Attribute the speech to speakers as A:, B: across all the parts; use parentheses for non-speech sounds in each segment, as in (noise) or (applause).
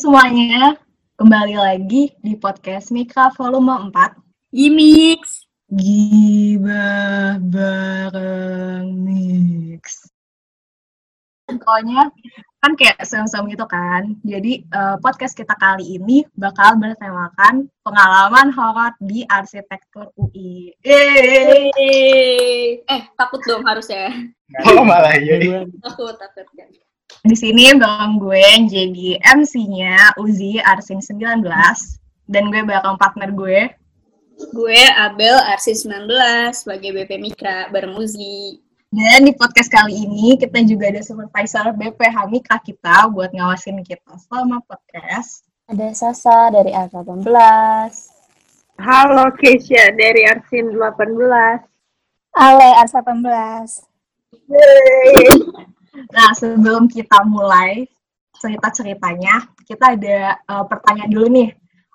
A: semuanya, kembali lagi di podcast Mika volume 4.
B: Gimix.
A: Gibah bareng mix. Pokoknya kan kayak sem-sem gitu kan. Jadi eh, podcast kita kali ini bakal bertemakan pengalaman horor di arsitektur UI. Yeay.
B: Yeay. Eh, takut dong harusnya.
C: Oh malah iya.
B: Takut, takut kan.
A: Di sini bareng gue yang jadi MC-nya Uzi Arsin 19 dan gue bakal partner gue
B: Gue Abel Arsi 19 sebagai BP Mika bareng Uzi.
A: Dan di podcast kali ini kita juga ada supervisor BPH Mika kita buat ngawasin kita selama podcast.
D: Ada Sasa dari R18.
E: Halo Keisha dari Arsin 18.
D: Ale R18.
A: Nah, sebelum kita mulai cerita-ceritanya, kita ada eh, pertanyaan dulu nih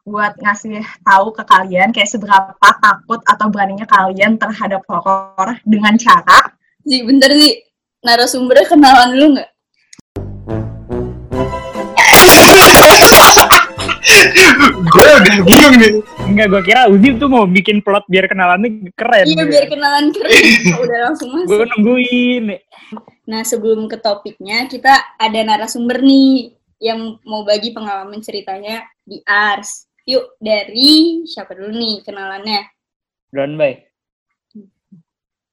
A: buat ngasih tahu ke kalian kayak seberapa takut atau beraninya kalian terhadap horor dengan cara
B: Zi, bentar Zi. Narasumbernya kenalan dulu nggak?
C: gue udah bingung nih.
F: Enggak, gue kira Uzi tuh mau bikin plot biar kenalannya keren.
B: Iya, biar kenalan keren. (laughs) Udah langsung
F: Gue
B: masuk.
F: nungguin.
B: Nah, sebelum ke topiknya, kita ada narasumber nih yang mau bagi pengalaman ceritanya di Ars. Yuk, dari siapa dulu nih kenalannya?
F: Don Bay.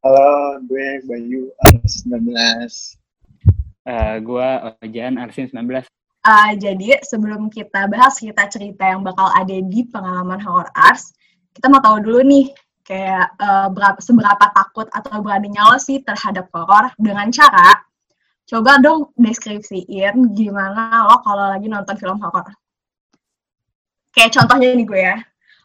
C: Halo, gue Bayu Ars 19.
F: Eh, gue Ojan Arsin 19.
A: Uh, jadi sebelum kita bahas cerita-cerita yang bakal ada di pengalaman horror arts, kita mau tahu dulu nih kayak uh, berapa, seberapa takut atau beraninya lo sih terhadap horror dengan cara coba dong deskripsiin gimana lo kalau lagi nonton film horror. Kayak contohnya nih gue ya,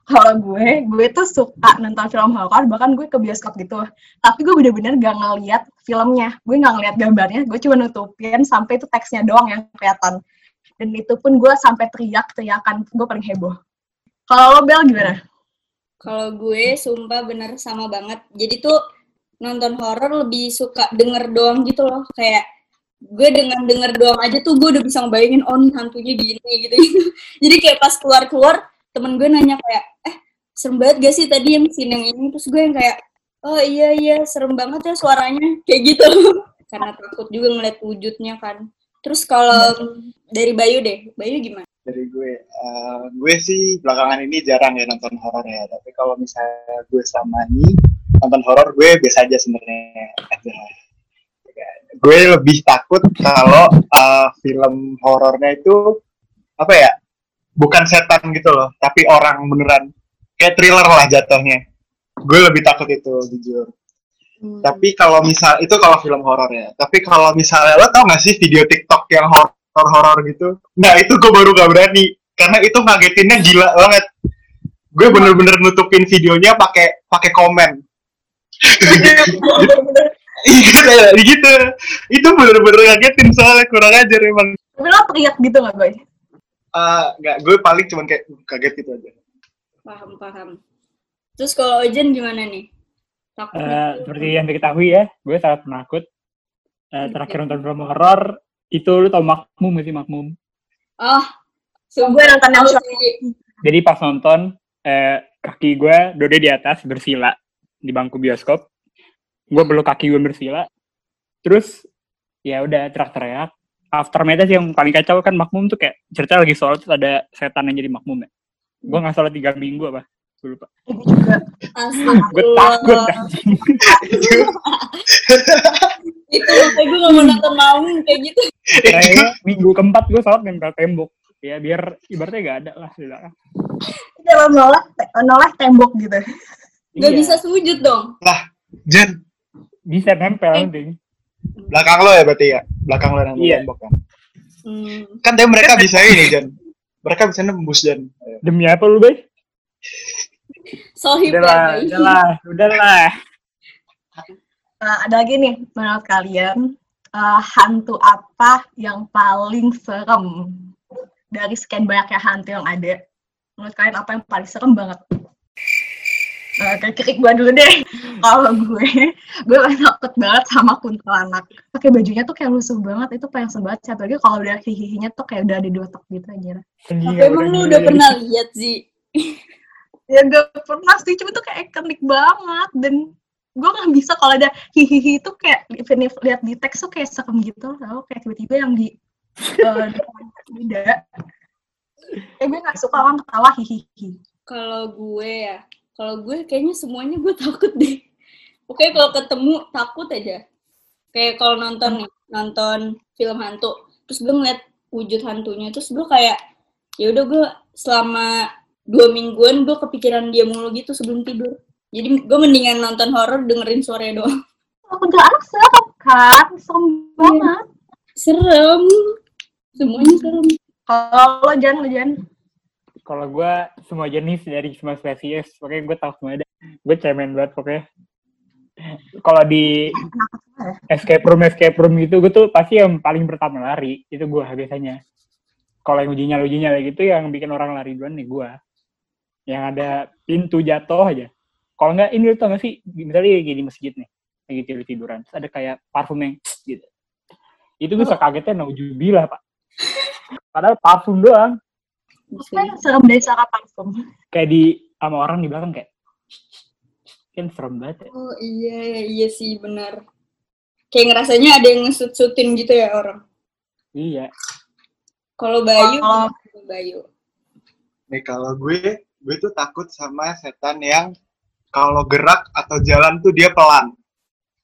A: kalau gue, gue tuh suka nonton film horror, bahkan gue ke bioskop gitu. Tapi gue bener-bener gak ngeliat filmnya, gue gak ngeliat gambarnya, gue cuma nutupin sampai itu teksnya doang yang kelihatan dan itu pun gue sampai teriak-teriakan gue paling heboh kalau lo Bel gimana?
B: Kalau gue sumpah bener sama banget. Jadi tuh nonton horor lebih suka denger doang gitu loh. Kayak gue dengan denger doang aja tuh gue udah bisa ngebayangin oh hantunya gini gitu gitu. (laughs) Jadi kayak pas keluar-keluar temen gue nanya kayak eh serem banget gak sih tadi yang scene yang ini terus gue yang kayak oh iya iya serem banget ya suaranya kayak gitu. (laughs) Karena takut juga ngeliat wujudnya kan. Terus kalau dari Bayu deh, Bayu gimana?
C: Dari gue, eh, gue sih belakangan ini jarang ya nonton horor ya. Tapi kalau misalnya gue sama ini nonton horor, gue biasa aja sebenarnya. Aja. Gue lebih takut kalau eh, film horornya itu apa ya? Bukan setan gitu loh, tapi orang beneran kayak thriller lah jatuhnya. Gue lebih takut itu jujur.
B: Hmm.
C: Tapi kalau misal itu kalau film horor ya. Tapi kalau misalnya lo tau gak sih video TikTok yang horor-horor gitu? Nah itu gue baru gak berani karena itu ngagetinnya gila banget. Gue bener-bener nutupin videonya pakai pakai komen. Iya gitu. Itu bener-bener ngagetin soalnya kurang ajar emang.
A: tapi lo teriak gitu gak Boy?
C: Eh, nggak, gue paling cuman kayak kaget gitu aja.
B: Paham, paham. Terus kalau Ojen gimana nih?
F: Eh,
B: nggak?
F: seperti yang diketahui ya, gue sangat penakut. Eh, terakhir nonton film horor itu lu tau Makmum gak sih Makmum?
B: Oh,
A: gue nonton yang.
F: Jadi pas nonton eh, kaki gue dode di atas bersila di bangku bioskop. Gue peluk kaki gue bersila. Terus ya udah teriak-teriak. Aftermath sih yang paling kacau kan Makmum tuh kayak cerita lagi sholat terus ada setan yang jadi Makmum ya. Gue nggak sholat tiga minggu apa? Gue lupa.
A: Gue
F: takut.
B: Itu makanya gue gak mau nonton mau kayak gitu.
F: Kayaknya minggu keempat gue sholat nempel tembok. Ya biar ibaratnya gak ada lah di belakang.
A: dalam noleh noleh tembok gitu
B: Gak
F: Iya,
B: bisa sujud dong.
C: Jen,
F: bisa nempel
B: Eh.
F: nanti.
C: belakang lo ya berarti ya? Belakang lo yang
F: Iya.
C: tembok kan?
B: Hmm.
C: Kan tapi mereka bisa ini Jen. Mereka bisa nembus Jen.
F: Demi apa lu, Bay?
B: Sohib
F: Udahlah,
B: ya,
F: udahlah, udahlah.
A: Nah, ada lagi nih menurut kalian eh, hantu apa yang paling serem? Dari sekian banyaknya hantu yang ada menurut kalian apa yang paling serem banget? Eh, kayak krik gua dulu deh. (laughs) Kalau gue gue paling takut banget sama kuntilanak. Pakai bajunya tuh kayak lusuh banget itu paling sebel banget apalagi kalau udah hihihinya tuh kayak udah di dua tok gitu aja
B: Tapi emang lu udah pernah lihat sih?
A: Ya gak pernah sih cuma tuh kayak ikonik banget dan gue nggak bisa kalau ada hihihi itu kayak even if lihat di teks tuh kayak serem gitu tau kayak tiba-tiba yang di depan tidak eh gue nggak suka orang ketawa hihihi
B: Kalau gue ya, kalau gue kayaknya semuanya gue takut deh. Pokoknya kalau ketemu takut aja. Kayak kalau nonton nih, nonton film hantu, terus gue ngeliat wujud hantunya, terus gue kayak ya udah gue selama dua mingguan gue kepikiran dia mulu gitu sebelum tidur. Jadi gue mendingan nonton horor dengerin suaranya doang.
A: oh, kuntilanak serem kan serem banget
B: Serem. Semuanya serem.
A: kalau lo jangan lo jangan
F: Kalau gue semua jenis dari semua spesies, pokoknya gue tahu semua ada. Gue cemen banget pokoknya. Kalau di escape room escape room gitu, gue tuh pasti yang paling pertama lari. Itu gue biasanya. Kalau yang uji nyala uji nyala gitu, yang bikin orang lari duluan nih gue. Yang ada pintu jatuh aja. Kalau nggak ini lo tau gak sih, misalnya kayak di masjid nih, lagi tidur tiduran, terus ada kayak parfum yang (tsk) gitu. Itu gue sekagetnya naujubillah pak. Padahal parfum doang.
A: Maksudnya serem dari suara parfum
F: kayak di sama orang di belakang kayak (tsk) kan serem banget ya.
B: Oh iya, iya sih benar. Kayak ngerasanya ada yang ngesut-sutin gitu ya orang.
F: Iya.
B: Kalau Bayu,
A: Kalau-
B: gimana, Bayu.
C: Nih kalau gue, gue tuh takut sama setan yang kalau gerak atau jalan tuh dia pelan.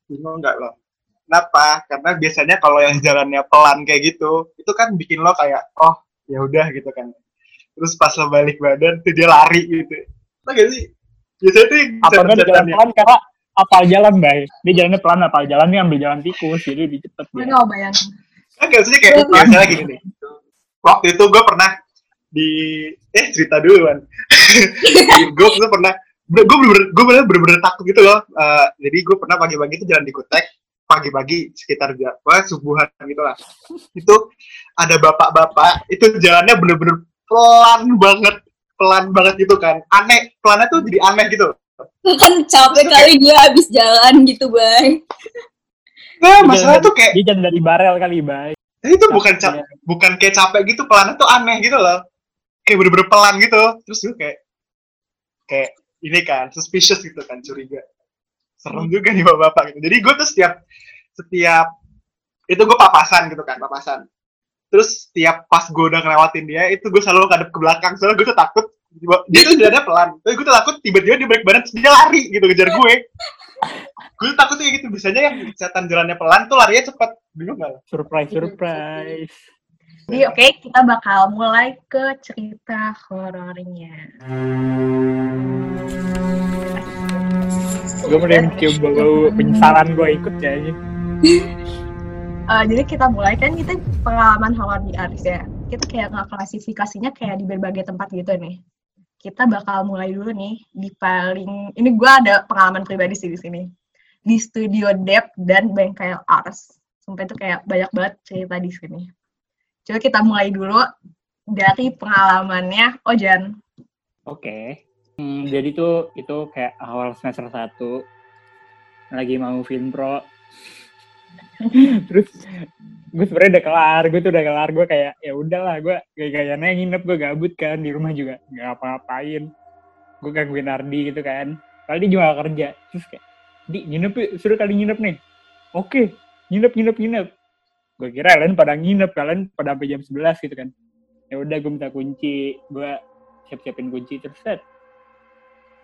C: Bingung nggak lo? Kenapa? Karena biasanya kalau yang jalannya pelan kayak gitu, itu kan bikin lo kayak, oh ya udah gitu kan. Terus pas lo balik badan tuh dia lari gitu. Lo gak sih? Biasanya tuh yang
F: Apa jalan
C: yang-
F: pelan karena apal jalan, Bay. Dia jalannya pelan, apal jalan dia ambil jalan tikus, jadi lebih cepet
A: gue
F: dia.
A: nggak bayangin
C: Enggak sih kayak misalnya gini nih. Waktu itu gue pernah di eh cerita dulu kan. (laughs) gue tuh pernah gue bener gue bener bener takut gitu loh. Eh, jadi gue pernah pagi-pagi itu jalan di Kutek pagi-pagi sekitar jam wah, subuhan gitu lah. Itu ada bapak-bapak itu jalannya bener-bener pelan banget pelan banget gitu kan aneh pelannya tuh jadi aneh gitu
B: Lu kan capek kali dia habis jalan gitu, Bay.
C: nah
F: Dia
C: masalah tuh kayak
F: Dia jalan dari barel kali, Bay.
C: Itu bukan cap bukan kayak capek gitu pelannya tuh aneh gitu loh kayak bener-bener pelan gitu. Terus gue kayak kayak ini kan suspicious gitu kan curiga. Serem juga nih bapak-bapak gitu. Jadi gue tuh setiap setiap itu gue papasan gitu kan papasan. Terus setiap pas gue udah ngelewatin dia itu gue selalu kadep ke belakang. Soalnya gue tuh takut dia tuh jalannya pelan. Tapi gue tuh takut tiba-tiba dia balik badan terus dia lari gitu kejar gue. (laughs) Gue tuh takut kayak gitu. Biasanya yang setan jalannya pelan tuh larinya cepet. Bingung gak?
F: Surprise, surprise.
A: Jadi oke, kita bakal mulai ke cerita horornya.
F: Gue mulai mencium bau penyesalan gue ikut kayaknya. (laughs)
A: Eh, jadi kita mulai kan kita pengalaman horor di Aris ya. Kita kayak nggak klasifikasinya kayak di berbagai tempat gitu nih. Kita bakal mulai dulu nih di paling ini gue ada pengalaman pribadi sih di sini di studio Dep dan bengkel Ars. Sumpah itu kayak banyak banget cerita di sini. Coba kita mulai dulu dari pengalamannya Ojan.
F: Oke. Hmm, jadi tuh itu kayak awal semester 1 lagi mau film pro. (laughs) Terus gue sebenarnya udah kelar, gue tuh udah kelar, gue kayak ya udahlah, gue gaya-gayanya nginep, gue gabut kan di rumah juga nggak apa-apain. Gue gangguin Ardi gitu kan. Kali dia juga kerja. Terus kayak, di nginep yuk, suruh kali nginep nih. Oke, nginep, nginep, nginep. Gue kira kalian pada nginep, kalian pada sampai jam 11 gitu kan. Ya udah gue minta kunci, gue siap-siapin kunci terus set.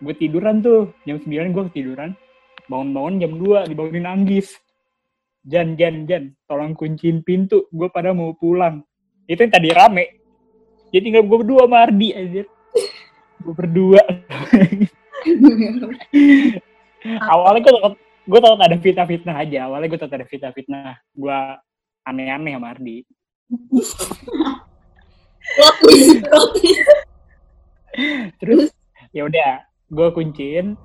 F: Gue tiduran tuh. Jam 9 gue ketiduran. Bangun-bangun jam 2 dibangunin Anggis. Jan Jan Jan tolong kunciin pintu. Gue pada mau pulang. Itu yang tadi rame. Jadi tinggal gue berdua sama Ardi aja gue berdua. (laughs) Awalnya gue takut gue takut ada fitnah-fitnah aja. Awalnya gue takut ada fitnah-fitnah. Gue aneh-aneh sama Ardi. Terus ya udah gue kunciin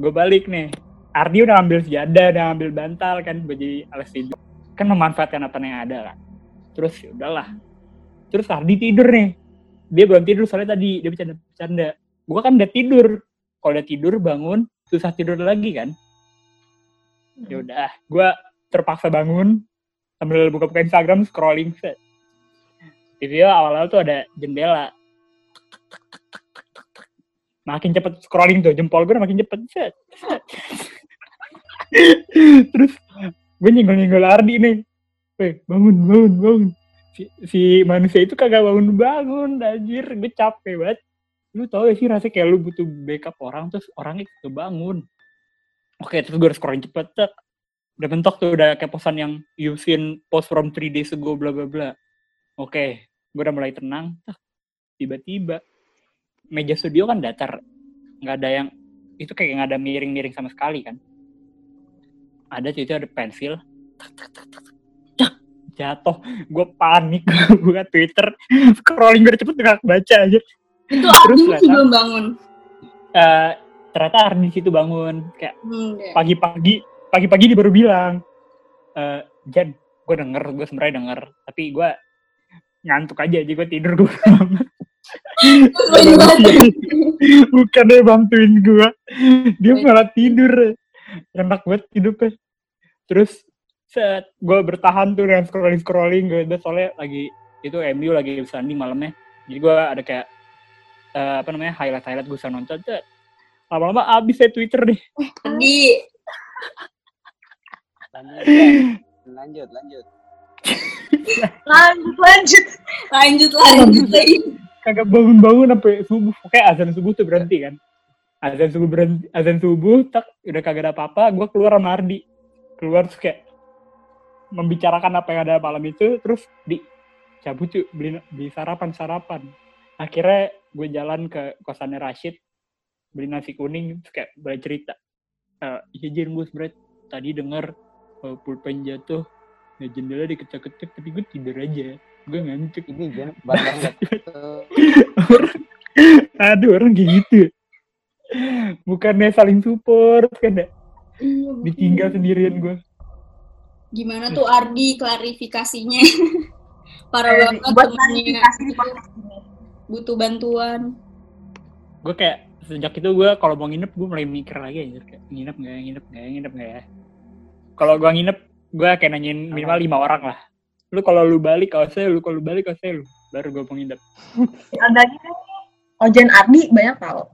F: gue balik nih. Ardi udah ambil sejadah udah ambil bantal kan buat jadi alas tidur. Kan memanfaatkan apa yang ada kan terus ya udahlah. Terus Ardi tidur nih. Dia belum tidur soalnya tadi dia bercanda bercanda gue kan udah tidur. Kalau udah tidur bangun susah tidur lagi kan. Ya udah gue terpaksa bangun sambil buka-buka Instagram scrolling set. Di video awal-awal tuh ada jendela. Makin cepet scrolling tuh jempol gue makin cepet set. (laughs) Terus gue nyenggol-nyenggol Ardi nih. Weh, bangun bangun bangun. Si, si manusia itu kagak bangun bangun anjir. Gue capek banget. Lu tau gak sih rasanya kayak lu butuh backup orang terus orangnya kebangun oke terus gue harus scrolling cepet tek udah mentok tuh udah kayak posan yang you seen post from 3 days ago bla bla bla. Oke gue udah mulai tenang tiba-tiba meja studio kan datar. Nggak ada yang itu kayak nggak ada miring-miring sama sekali kan. Ada itu ada pensil. Tak, tak, tak, tak, tak, jatuh. Gue panik (laughs) buka twitter. Scrolling gue cepet nggak baca aja.
B: Itu
F: Terus
B: Ardi belum bangun.
F: Eh, ternyata Ardi situ bangun. Kayak
B: Hmm, deh.
F: Pagi-pagi dia baru bilang eh Jan gue denger gue sebenarnya denger tapi gue ngantuk aja jadi gue tidur gue
B: banget. (laughs)
F: bukannya bantuin gue dia malah tidur. Enak banget hidupnya terus set gue bertahan tuh dengan scrolling scrolling gue soalnya lagi itu MU lagi bertanding malamnya. Jadi gue ada kayak eh, apa namanya highlight highlight gue bisa nonton. Lama-lama abis ya Twitter deh.
B: Ardi,
G: Lanjut, lanjut, lanjut.
A: Lanjut, lanjut.
B: lanjut lanjut lagi.
F: kagak bangun-bangun sampai subuh. Pokoknya azan subuh tuh berhenti kan. Azan subuh berhenti, azan subuh, tak udah kagak ada apa-apa, gue keluar sama Ardi. Keluar terus kayak membicarakan apa yang ada malam itu, terus di cabut cuy, beli, beli sarapan-sarapan. Akhirnya gue jalan ke kosannya Rashid, beli nasi kuning, terus kayak mulai cerita. Iya Jen, gue sebenernya tadi denger eh, pulpen jatuh, nah, jendela diketok-ketok, tapi gue tidur aja. Gue ngantuk.
G: Ini Jan, barang gitu.
F: Aduh orang kayak gitu. Bukannya saling support kan ya?
B: Iya,
F: Ditinggal sendirian gue.
B: Gimana tuh Ardi klarifikasinya? (laughs) Parah
A: Eh,
B: banget
A: buat
B: temennya
A: klarifikasi di podcast ini.
B: butuh bantuan.
F: Gue kayak sejak itu gue kalau mau nginep gue mulai mikir lagi anjir kayak nginep nggak ya, nginep nggak ya, nginep nggak ya. Kalau gue nginep gue kayak nanyain minimal lima orang lah. Lu kalau lu balik kalau saya lu kalau lu balik kalau saya lu baru gue mau nginep.
A: Ada nih, Ojen Ardi banyak tahu.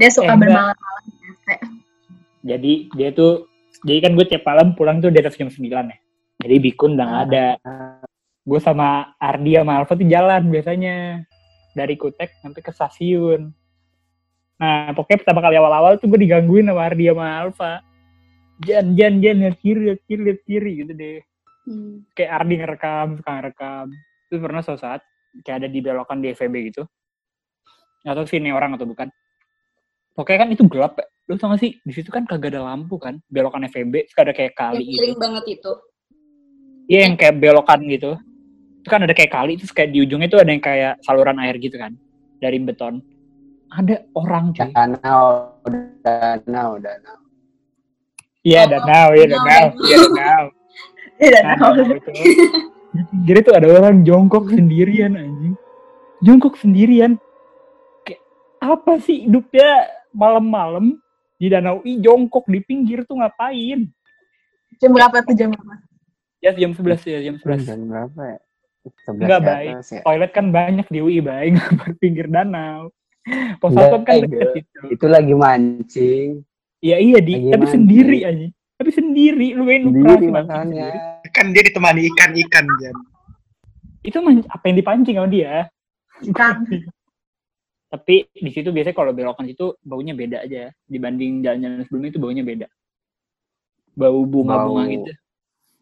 A: Dia suka
F: Eh,
A: bermalam-malam.
F: Jadi dia tuh jadi kan gue tiap malam pulang tuh di atas jam 9 ya. Jadi Bikun udah nggak ada. Gue sama Ardi sama Alfa tuh jalan biasanya dari Kutek sampai ke stasiun. Nah, pokoknya pertama kali awal-awal tuh gue digangguin sama Ardi sama Alfa. Jan, Jan, Jan, lihat kiri, lihat kiri, lihat kiri gitu deh.
B: Hmm.
F: Kayak Ardi ngerekam, suka ngerekam. Terus pernah suatu saat kayak ada di belokan di FEB gitu. Nggak tahu sih ini orang atau bukan. Pokoknya kan itu gelap ya. Lu tau gak sih, di situ kan kagak ada lampu kan. Belokan FEB, terus ada kayak kali
B: Yang
F: gitu.
B: sering banget itu.
F: Iya yang kayak belokan gitu. Itu kan ada kayak kali, terus kayak di ujungnya itu ada yang kayak saluran air gitu kan. Dari beton. Ada orang cuy.
G: Danau, danau, danau.
F: Iya,
B: Oh,
F: danau, iya
B: danau,
F: danau,
B: danau.
F: iya danau.
A: Iya,
F: Nah,
A: tahu.
F: danau itu. Jadi tuh ada orang jongkok sendirian anjing. Jongkok sendirian. Kayak apa sih hidupnya malam-malam di danau i jongkok di pinggir tuh ngapain?
A: Jam berapa tuh jam berapa?
F: Ya jam 11 ya, jam 11.
G: Jam berapa ya?
F: Enggak baik.
G: ya.
F: Toilet kan banyak di UI baik, nggak (laughs) pinggir danau. Pos satpam kan
G: eh,
F: deket itu.
G: Itu lagi mancing.
F: Iya iya di, tapi sendiri aja. Tapi sendiri lu
G: Sendiri
F: mancing
G: makanya.
F: sendiri.
C: Kan dia ditemani ikan-ikan, Jan.
F: Itu man- apa yang dipancing sama dia?
A: Ikan.
F: Tapi di situ biasanya kalau belokan itu baunya beda aja dibanding jalan-jalan sebelumnya itu baunya beda. Bau bunga-bunga
G: Bau-
F: gitu.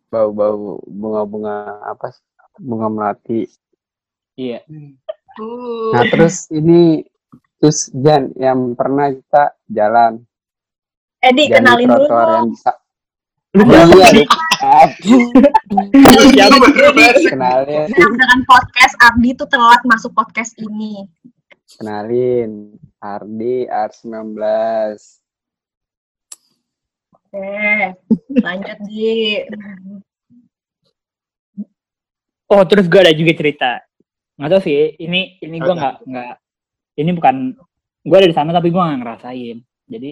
G: Bau-bau bunga-bunga apa? sih? Bunga melati.
F: Iya.
B: Uh.
G: Nah terus ini terus Jan yang pernah kita jalan
A: Edi,
G: jalan
A: kenalin dulu
G: yang bisa iya. (laughs)
F: Siapa?
G: kenalin,
A: Nah, dengan podcast Ardi tuh telat masuk podcast ini.
G: kenalin. Ardi, R19.
A: Oke, lanjut di.
F: Oh terus gue ada juga cerita. Nggak tahu sih. Ini ini gue nggak nggak. Ini bukan gue ada di sana tapi gue nggak ngerasain. Jadi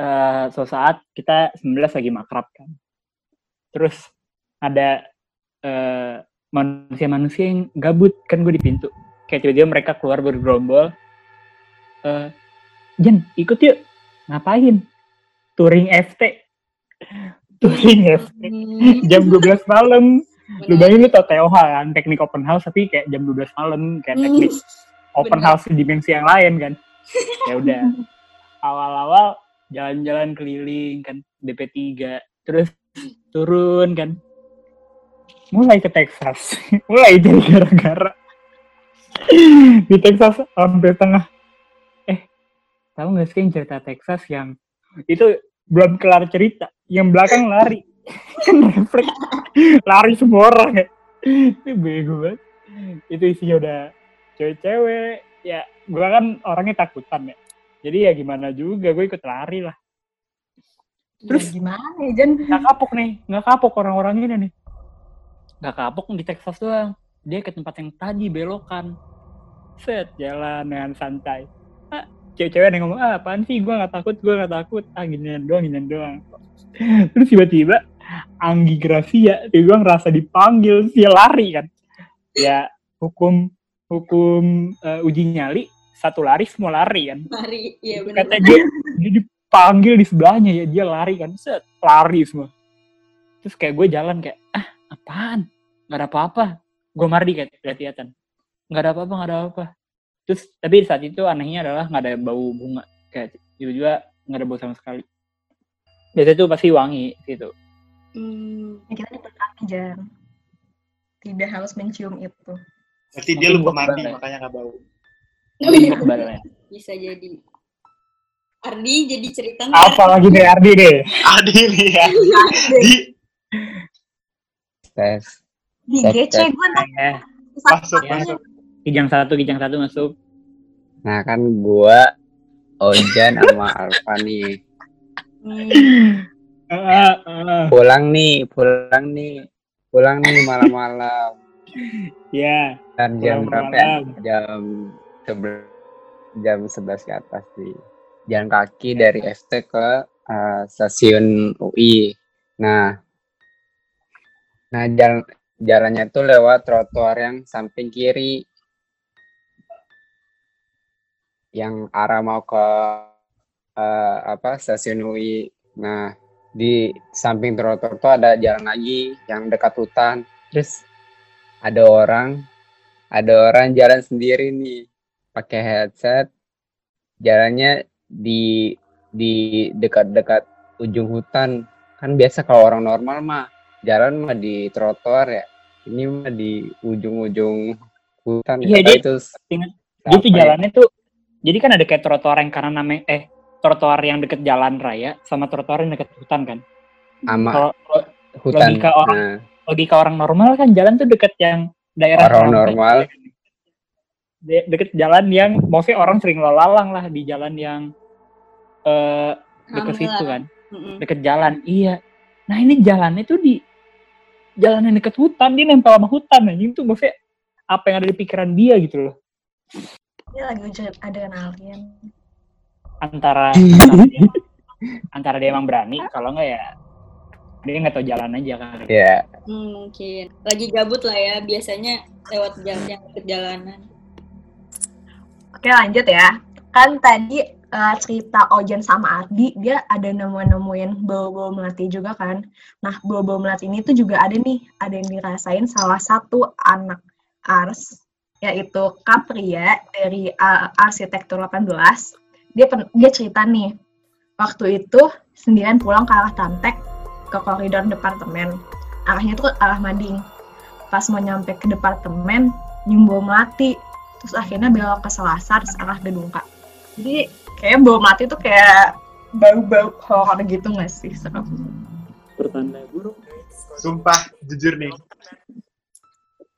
F: eh suatu saat kita 19 lagi makrab kan. Terus ada eh, manusia-manusia yang gabut kan gue di pintu. Kayak tiba-tiba mereka keluar bergerombol. Eh, Jen, ikut yuk. Ngapain? Touring FT. (laughs) Touring FT. Jam 12 malam. Lu bayangin lu tau TOH kan, teknik open house tapi kayak jam 12 malam kayak teknik open house di dimensi yang lain kan. Ya udah. (laughs) Awal-awal jalan-jalan keliling kan DP 3 terus turun kan. Mulai ke Texas. (laughs) Mulai jadi gara-gara. di Texas hampir tengah. Eh, tahu gak sih yang cerita Texas yang itu belum kelar cerita, yang belakang lari. (laughs) kan lari semua orang ya. Itu bego banget. Itu isinya udah cewek-cewek. Ya, gua kan orangnya takutan ya. Jadi ya gimana juga, gue ikut lari lah.
A: Terus gimana ya, Jen?
F: Nggak kapok nih, nggak kapok orang-orang ini nih. Nggak kapok di Texas doang. Dia ke tempat yang tadi belokan. Set, jalan dengan santai. Ah, cewek-cewek yang ngomong, ah apaan sih, gue nggak takut, gue nggak takut. Ah ginian doang, ginian doang. (laughs) Terus tiba-tiba, Anggi Gracia, tiba-tiba ngerasa dipanggil, dia lari kan. Ya, hukum hukum eh, uji nyali, satu lari semua lari kan.
B: Mari, iya benar.
F: Kata dia, dia dipanggil di sebelahnya ya, dia lari kan, set, lari semua. Terus kayak gue jalan kayak, ah apaan? Gak ada apa-apa. Gue mardi kayak kelihatan. Gak ada apa-apa, gak ada apa-apa. Terus, tapi saat itu anehnya adalah gak ada bau bunga. Kayak tiba-tiba gak ada bau sama sekali. Biasanya tuh pasti wangi gitu.
B: Hmm,
A: kita diberkati, Jen. Tidak harus mencium itu.
C: Berarti dia lupa mandi,
F: ya.
C: makanya nggak bau.
B: Oh iya, bisa jadi. Ardi jadi cerita nggak?
F: Apa lagi deh Ardi deh?
C: Adi nih ya. Di
G: tes
A: Di GC gue ntar
F: Eh,
C: masuk, masuk.
F: kijang satu, kijang satu masuk.
G: nah kan gua Ojan sama Alfa nih
B: Hmm,
G: pulang nih pulang nih pulang nih malam-malam
F: Ya,
G: dan jam berapa ya? jam sebelas jam 11 ke atas sih. Jalan kaki dari FT ke eh, stasiun UI nah nah jalan jalannya tuh lewat trotoar yang samping kiri. Yang arah mau ke eh, apa stasiun UI nah di samping trotoar tuh ada jalan lagi yang dekat hutan. Terus ada orang ada orang jalan sendiri nih pakai headset jalannya di di dekat-dekat ujung hutan kan biasa kalau orang normal mah jalan mah di trotoar ya ini mah di ujung-ujung hutan
F: Iya, dia-
G: tahu itu
F: ingat.
G: siapa
F: Dia tuh
G: ya.
F: jalannya tuh, jadi kan ada kayak trotoar yang kanan namanya, eh, trotoar yang deket jalan raya sama trotoar yang deket hutan kan.
G: sama
F: Kalau
G: hutan
F: logika orang-
G: nah,
F: logika orang normal kan jalan tuh deket yang daerah
G: Orang normal.
F: De- deket jalan yang, maksudnya orang sering lalang lah di jalan yang eh deket
B: Rame
F: situ kan,
B: mm-mm.
F: deket jalan. Iya. Nah ini jalannya tuh di jalan yang deket hutan, dia nempel sama hutan anjing tuh maksudnya apa yang ada di pikiran dia gitu loh.
A: Dia lagi ujar adrenalin.
F: antara antara (laughs) dia, antara dia emang berani kalau enggak ya dia nggak tahu jalan aja kan
G: ya
B: Hmm, mungkin lagi gabut lah ya biasanya lewat jalan yang deket jalanan.
A: Oke lanjut ya. Kan tadi eh, cerita Ojen sama Ardi, dia ada nemu-nemuin bau-bau melati juga kan. Nah, bau-bau melati ini tuh juga ada nih, ada yang dirasain salah satu anak Ars, yaitu Kapria dari eh, Arsitektur 18. Dia, dia cerita nih, waktu itu sendirian pulang ke arah Tantek, ke koridor departemen. Arahnya tuh arah Mading. Pas mau nyampe ke departemen, nyium bau melati terus akhirnya belok ke Selasar arah gedung K. Jadi kayak bau mati tuh kayak bau-bau horor gitu nggak sih serem?
F: pertanda buruk
C: Sumpah, jujur nih.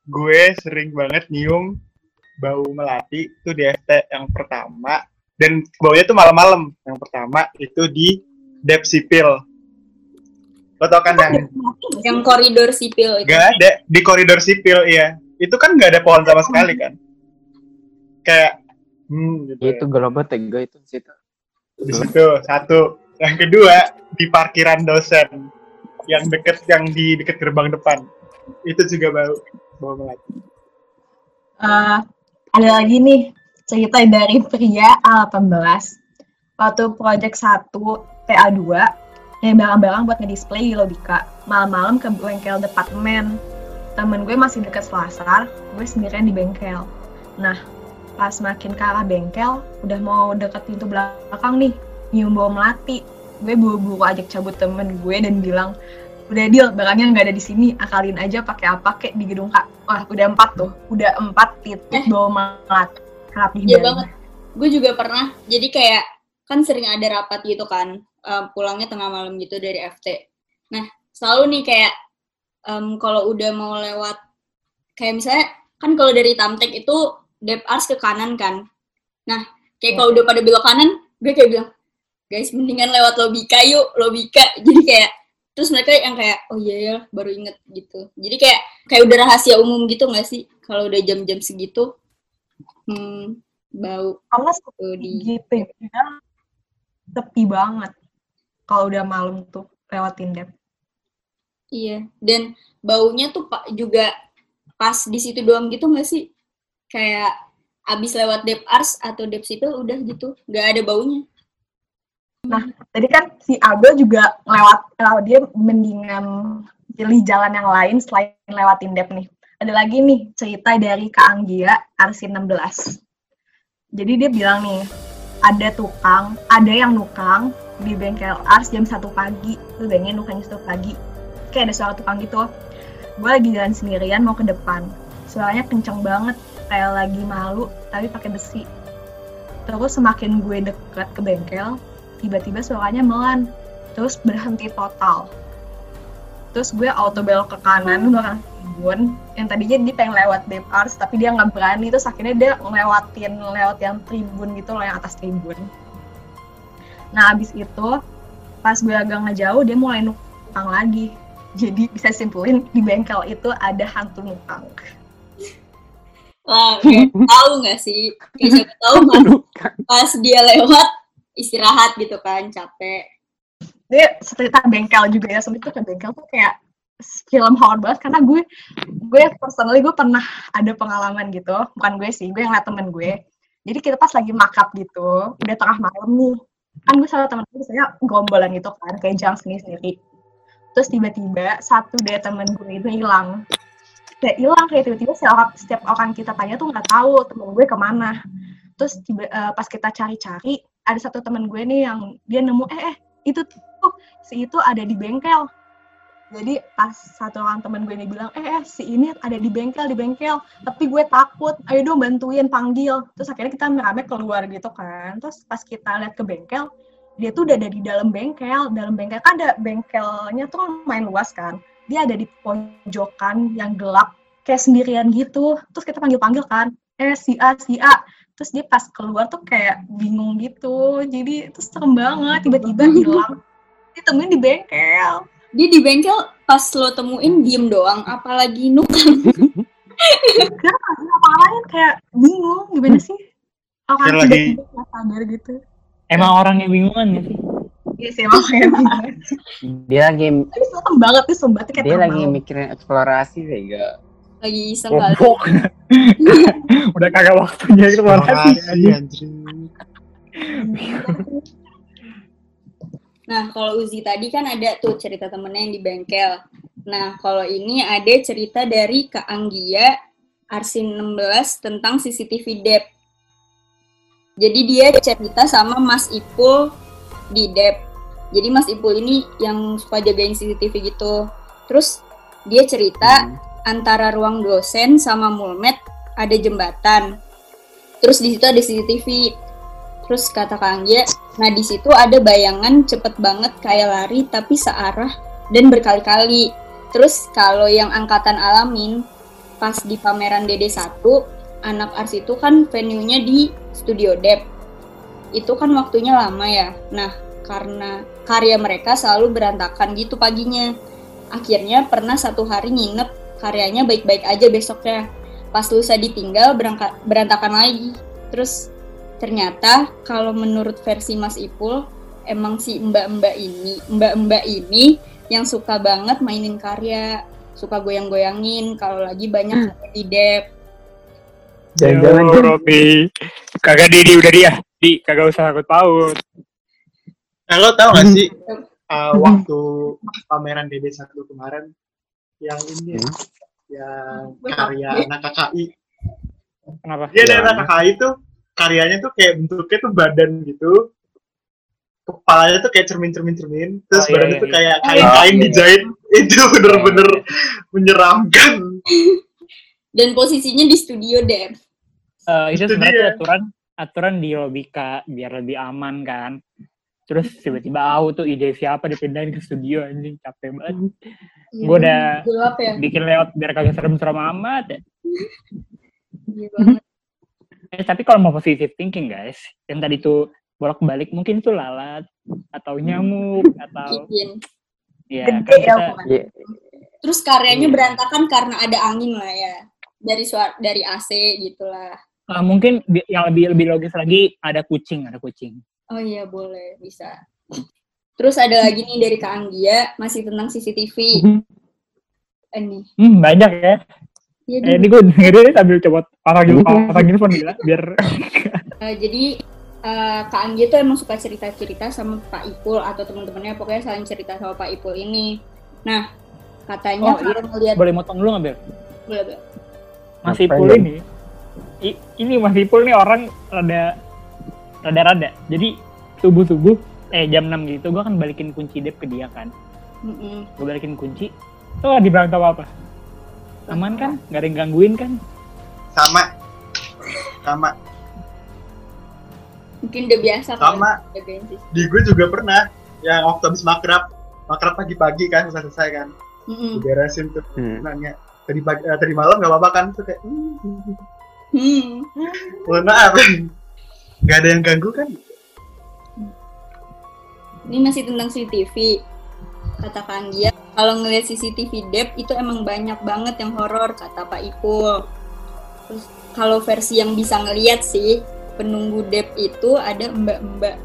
C: Gue sering banget nyium bau melati itu di FT yang pertama. Dan baunya tuh malam-malam. Yang pertama itu di Dep Sipil. Lo tau kan yang
B: Yang koridor sipil itu.
C: Gak ada di koridor sipil iya. Itu kan gak ada pohon sama sekali kan. Kayak hmm, gitu ya.
G: itu gerobak tega itu situ
C: di situ satu. Yang kedua di parkiran dosen yang deket yang di deket gerbang depan. Itu juga bau bau banget.
A: Eh, ada lagi nih cerita dari pria A18 waktu project 1 TA2 yang barang-barang buat ngedisplay di Lobika malam-malam ke bengkel departemen temen gue masih deket selasar gue sendirian di bengkel nah pas makin ke arah bengkel udah mau deket pintu belakang nih nyium bau melati gue buru-buru ajak cabut temen gue dan bilang udah deal barangnya nggak ada di sini akalin aja pakai apa kek di gedung kak wah udah empat tuh udah empat titik
B: Eh.
A: bau melati rapi
B: Iya
A: banget.
B: Gue juga pernah. Jadi kayak kan sering ada rapat gitu kan. eh, pulangnya tengah malam gitu dari FT. Nah, selalu nih kayak em, kalau udah mau lewat kayak misalnya kan kalau dari Tamtek itu Dep Ars ke kanan kan. Nah, kayak kalau udah pada belok kanan, gue kayak bilang, guys mendingan lewat Lobika yuk, Lobika. (laughs) Jadi kayak terus mereka yang kayak oh iya ya baru inget gitu. Jadi kayak kayak udah rahasia umum gitu nggak sih kalau udah jam-jam segitu? Hmm, bau
A: karena
B: tuh di
A: gitu ya sepi banget kalau udah malam tuh lewatin dep
B: iya dan baunya tuh pak juga pas di situ doang gitu nggak sih kayak abis lewat dep ars atau dep sipil udah gitu. Nggak ada baunya.
A: Tadi kan si Abel juga lewat lewat dia mendingan pilih jalan yang lain selain lewatin dep nih. Ada lagi nih cerita dari Kak Anggia Arsin 16 jadi dia bilang nih ada tukang ada yang nukang di bengkel Ars jam 1 pagi. Lu bayangin nukangnya 1 pagi. Kayak ada suara tukang gitu. Gue lagi jalan sendirian mau ke depan. Suaranya kenceng banget kayak lagi malu tapi pakai besi. Terus semakin gue deket ke bengkel tiba-tiba suaranya melan. Terus berhenti total. Terus gue auto belok ke kanan belakang tribun yang tadinya dia pengen lewat Dep Ars tapi dia nggak berani. Terus akhirnya dia ngelewatin lewat yang tribun gitu loh yang atas tribun. Nah abis itu pas gue agak ngejauh dia mulai nukang lagi. Jadi bisa simpulin di bengkel itu ada hantu nukang
B: tahu nggak sih? Kayak siapa tahu (laughs) pas, pas dia lewat istirahat gitu kan capek.
A: Dia cerita bengkel juga ya sebenarnya tuh ke bengkel tuh kayak film horror banget karena gue gue personally gue pernah ada pengalaman gitu. Bukan gue sih gue yang liat temen gue. Jadi kita pas lagi makap gitu udah tengah malam nih. Kan gue sama temen gue biasanya gombolan gitu kan kayak jam sendiri sendiri terus tiba-tiba satu dari temen gue itu hilang kayak hilang kayak tiba-tiba setiap orang, setiap orang kita tanya tuh nggak tahu temen gue ke mana. Terus tiba eh, pas kita cari-cari ada satu temen gue nih yang dia nemu eh eh itu tuh si itu ada di bengkel. Jadi pas satu orang temen gue ini bilang eh eh si ini ada di bengkel di bengkel. Tapi gue takut ayo dong bantuin panggil. Terus akhirnya kita merame keluar gitu kan. Terus pas kita lihat ke bengkel dia tuh udah ada di dalam bengkel. Dalam bengkel kan ada bengkelnya tuh main luas kan dia ada di pojokan yang gelap kayak sendirian gitu. Terus kita panggil panggil kan eh si A si A. Terus dia pas keluar tuh kayak bingung gitu. Jadi itu serem banget tiba-tiba hilang. Ditemuin di bengkel.
B: Dia di bengkel pas lo temuin diem doang. Apalagi nukang
A: kenapa? Ngapain kayak bingung? Gimana sih? Orang tiba-tiba sadar gitu.
F: Emang orang yang bingungan ya sih?
A: Iya sih emang kayak bingung
G: Dia lagi
A: tapi serem banget tuh sumpah tuh kayak
G: dia lagi mikirin eksplorasi Vega.
B: lagi iseng kali. (laughs)
F: Udah kagak waktunya itu
C: Makasih, anjir.
B: Nah, kalau Uzi tadi kan ada tuh cerita temennya yang di bengkel. Nah, kalau ini ada cerita dari Kak Anggia Arsin 16 tentang CCTV Dep. Jadi dia cerita sama Mas Ipul di Dep. Jadi Mas Ipul ini yang suka jagain CCTV gitu. Terus dia cerita
G: Hmm.
B: antara ruang dosen sama mulmet ada jembatan. Terus di situ ada CCTV. Terus kata Kak Anggia, nah di situ ada bayangan cepet banget kayak lari tapi searah dan berkali-kali. Terus kalau yang angkatan alamin pas di pameran DD1, anak ars itu kan venue-nya di Studio Dep. Itu kan waktunya lama ya. Nah, karena karya mereka selalu berantakan gitu paginya. Akhirnya pernah satu hari nginep karyanya baik-baik aja besoknya. Pas lusa ditinggal berangka- berantakan lagi. Terus ternyata kalau menurut versi Mas Ipul, emang si mbak-mbak ini, mbak-mbak ini yang suka banget mainin karya, suka goyang-goyangin kalau lagi banyak hmm. di dep.
F: Jangan-jangan Robi. Kagak Didi udah dia. Di kagak usah takut paut.
C: Nah, lo tau gak sih uh, waktu pameran DD1 kemarin yang ini hmm? yang karya anak KKI.
F: Kenapa?
C: Dia dari anak KKI tuh karyanya tuh kayak bentuknya tuh badan gitu. Kepalanya tuh kayak cermin-cermin cermin, terus oh, iya, badannya iya, tuh iya. kayak kain-kain oh, iya. dijahit. (laughs) Itu bener-bener menyeramkan.
B: Dan posisinya di studio deh.
F: Uh, itu sebenarnya aturan aturan di lobika biar lebih aman kan terus tiba-tiba (laughs) aku tuh ide siapa dipindahin ke studio anjing capek banget. Ya, gue udah ya. bikin lewat biar kagak serem-serem amat ya. (laughs) eh, tapi kalau mau positive thinking guys yang tadi tuh bolak-balik mungkin tuh lalat atau nyamuk atau
B: ya, kan kita, ya. terus karyanya berantakan karena ada angin lah ya dari suara dari AC gitulah
F: uh, mungkin yang lebih lebih logis lagi ada kucing ada kucing
B: Oh iya boleh bisa. Terus ada lagi nih dari Kak Anggia masih tentang CCTV.
F: Ini. Hmm, banyak ya. Ya, eh, ini gue dengerin sambil coba pasang pasang handphone gila biar.
B: uh, jadi uh, Kak Anggia tuh emang suka cerita-cerita sama Pak Ipul atau teman-temannya pokoknya saling cerita sama Pak Ipul ini. Nah katanya
F: oh, iya. ngeliat boleh motong dulu nggak Ber?
B: Boleh Ber.
F: Mas Ipul ini, I, ini Mas Ipul nih orang rada rada-rada. Jadi subuh subuh eh jam 6 gitu gue kan balikin kunci dep ke dia kan. Mm -mm. gue balikin kunci. Tuh di belakang tahu apa aman kan? Nggak ada yang gangguin kan?
C: Sama. Sama.
B: Mungkin udah biasa
C: sama. di gue juga pernah yang waktu habis makrab. Makrab pagi-pagi kan selesai selesai kan. Mm -mm. beresin tuh mm. nanya. Tadi pagi eh, tadi malam nggak apa-apa kan? Tuh kayak hmm. hmm. maaf (laughs) nggak ada yang ganggu kan?
B: Ini masih tentang CCTV katakan dia kalau ngeliat CCTV dep itu emang banyak banget yang horor kata Pak Ipul. Terus kalau versi yang bisa ngeliat sih penunggu dep itu ada mbak-mbak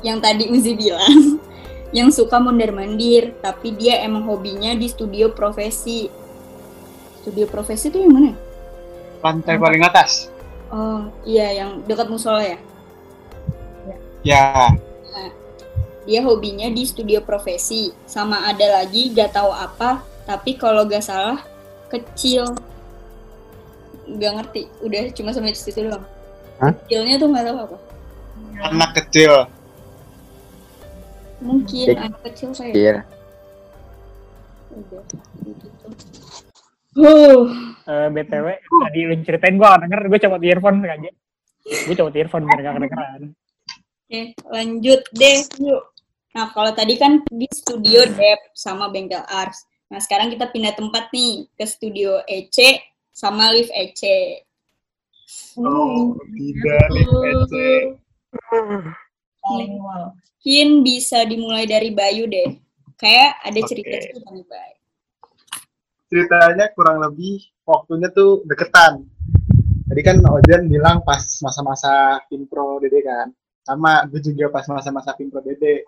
B: yang tadi Uzi bilang (laughs) yang suka mondar mandir tapi dia emang hobinya di studio profesi. Studio profesi itu yang mana?
C: Lantai paling atas
B: oh iya yang dekat musola ya
C: Ya.
B: Nah, dia hobinya di studio profesi. Sama ada lagi gak tahu apa, tapi kalau gak salah kecil. Gak ngerti. Udah cuma sampai situ doang. Hah? Kecilnya tuh gak tahu apa.
C: Anak kecil.
B: Mungkin anak kecil saya.
G: Iya.
B: Udah gitu.
F: Uh. Uh, BTW, tadi lu ceritain gue gak denger, gue copot earphone aja. Gue copot earphone biar gak kedengeran.
B: Oke, lanjut deh yuk. Nah, kalau tadi kan di studio Dep sama Bengkel Ars. Nah, sekarang kita pindah tempat nih ke studio EC sama Live EC.
C: Oh, tidak Live EC.
B: Mungkin bisa dimulai dari Bayu deh. Kayak ada cerita-cerita nih, Bayu.
C: Ceritanya kurang lebih waktunya tuh deketan. Tadi kan Ojan bilang pas masa-masa Pro Dede kan sama gue juga pas masa-masa Pimpro Dede.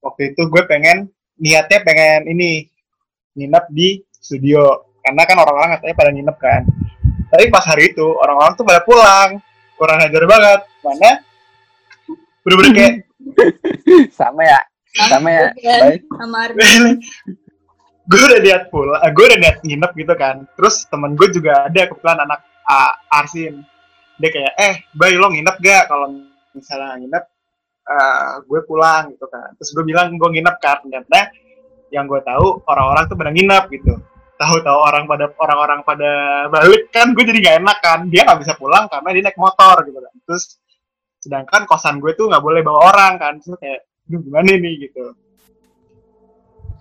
C: Waktu itu gue pengen niatnya pengen ini nginep di studio. Karena kan orang-orang katanya pada nginep kan. Tapi pas hari itu orang-orang tuh pada pulang. Kurang ajar banget. Mana? Bener-bener kayak (laughs)
G: sama ya sama ya. Baik. (laughs)
C: gue udah lihat pulang gue udah lihat nginep gitu kan. Terus temen gue juga ada kebetulan anak uh, Arsin. Dia kayak eh bay lo nginep gak? Kalau misalnya nginep uh, gue pulang gitu kan. Terus gue bilang gue nginep kan ternyata yang gue tahu orang-orang tuh pada nginep gitu. Tahu-tahu orang pada orang-orang pada balik kan gue jadi gak enak kan. Dia nggak bisa pulang karena dia naik motor gitu kan. Terus sedangkan kosan gue tuh nggak boleh bawa orang kan. Terus kayak Duh, gimana nih gitu.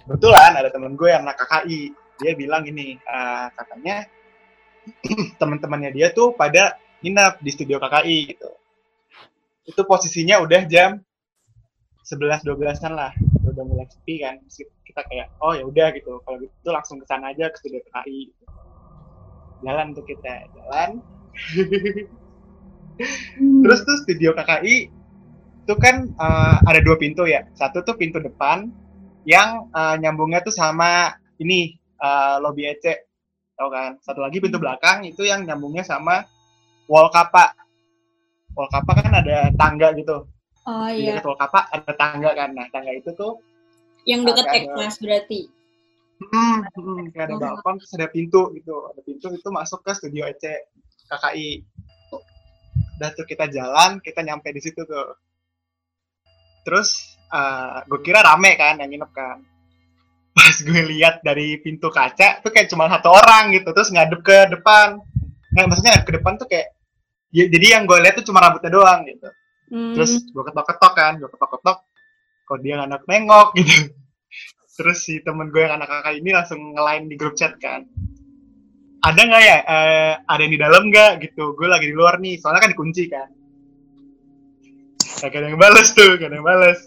C: Kebetulan ada temen gue yang anak KKI dia bilang ini uh, katanya (clears throat) teman-temannya dia tuh pada nginep di studio KKI gitu itu posisinya udah jam 11 12-an lah udah mulai sepi kan kita kayak oh ya udah gitu kalau gitu langsung ke sana aja ke studio KKI jalan tuh kita jalan hmm. (laughs) terus tuh studio KKI itu kan eh, ada dua pintu ya. Satu tuh pintu depan yang eh, nyambungnya tuh sama ini eh, lobby EC, tau kan? Satu lagi pintu belakang itu yang nyambungnya sama wall kapa. Wall kapa kan ada tangga gitu.
B: Oh
C: Di
B: iya,
C: dekat wall kapa ada tangga kan. Nah tangga itu tuh
B: yang tek kelas berarti.
C: Hmm, hmm, kayak ada balkon terus ada pintu gitu. Ada pintu itu masuk ke studio EC KKI. Udah tuh kita jalan, kita nyampe di situ tuh. Terus gue kira rame kan yang nginep kan. Pas gue lihat dari pintu kaca tuh kayak cuma satu orang gitu, terus ngadep ke depan. Nah, maksudnya ngadep ke depan tuh kayak ya, jadi yang gue lihat tuh cuma rambutnya doang gitu.
B: Hmm.
C: Terus gue ketok-ketok kan, gue ketok-ketok, kok dia nggak nengok (laughs) gitu. Terus si temen gue yang anak kakak ini langsung ngelain di grup chat kan. Ada nggak ya, eh, ada yang di dalam nggak gitu. Gue lagi di luar nih, soalnya kan dikunci kan. Gak ada yang bales tuh, gak ada yang bales.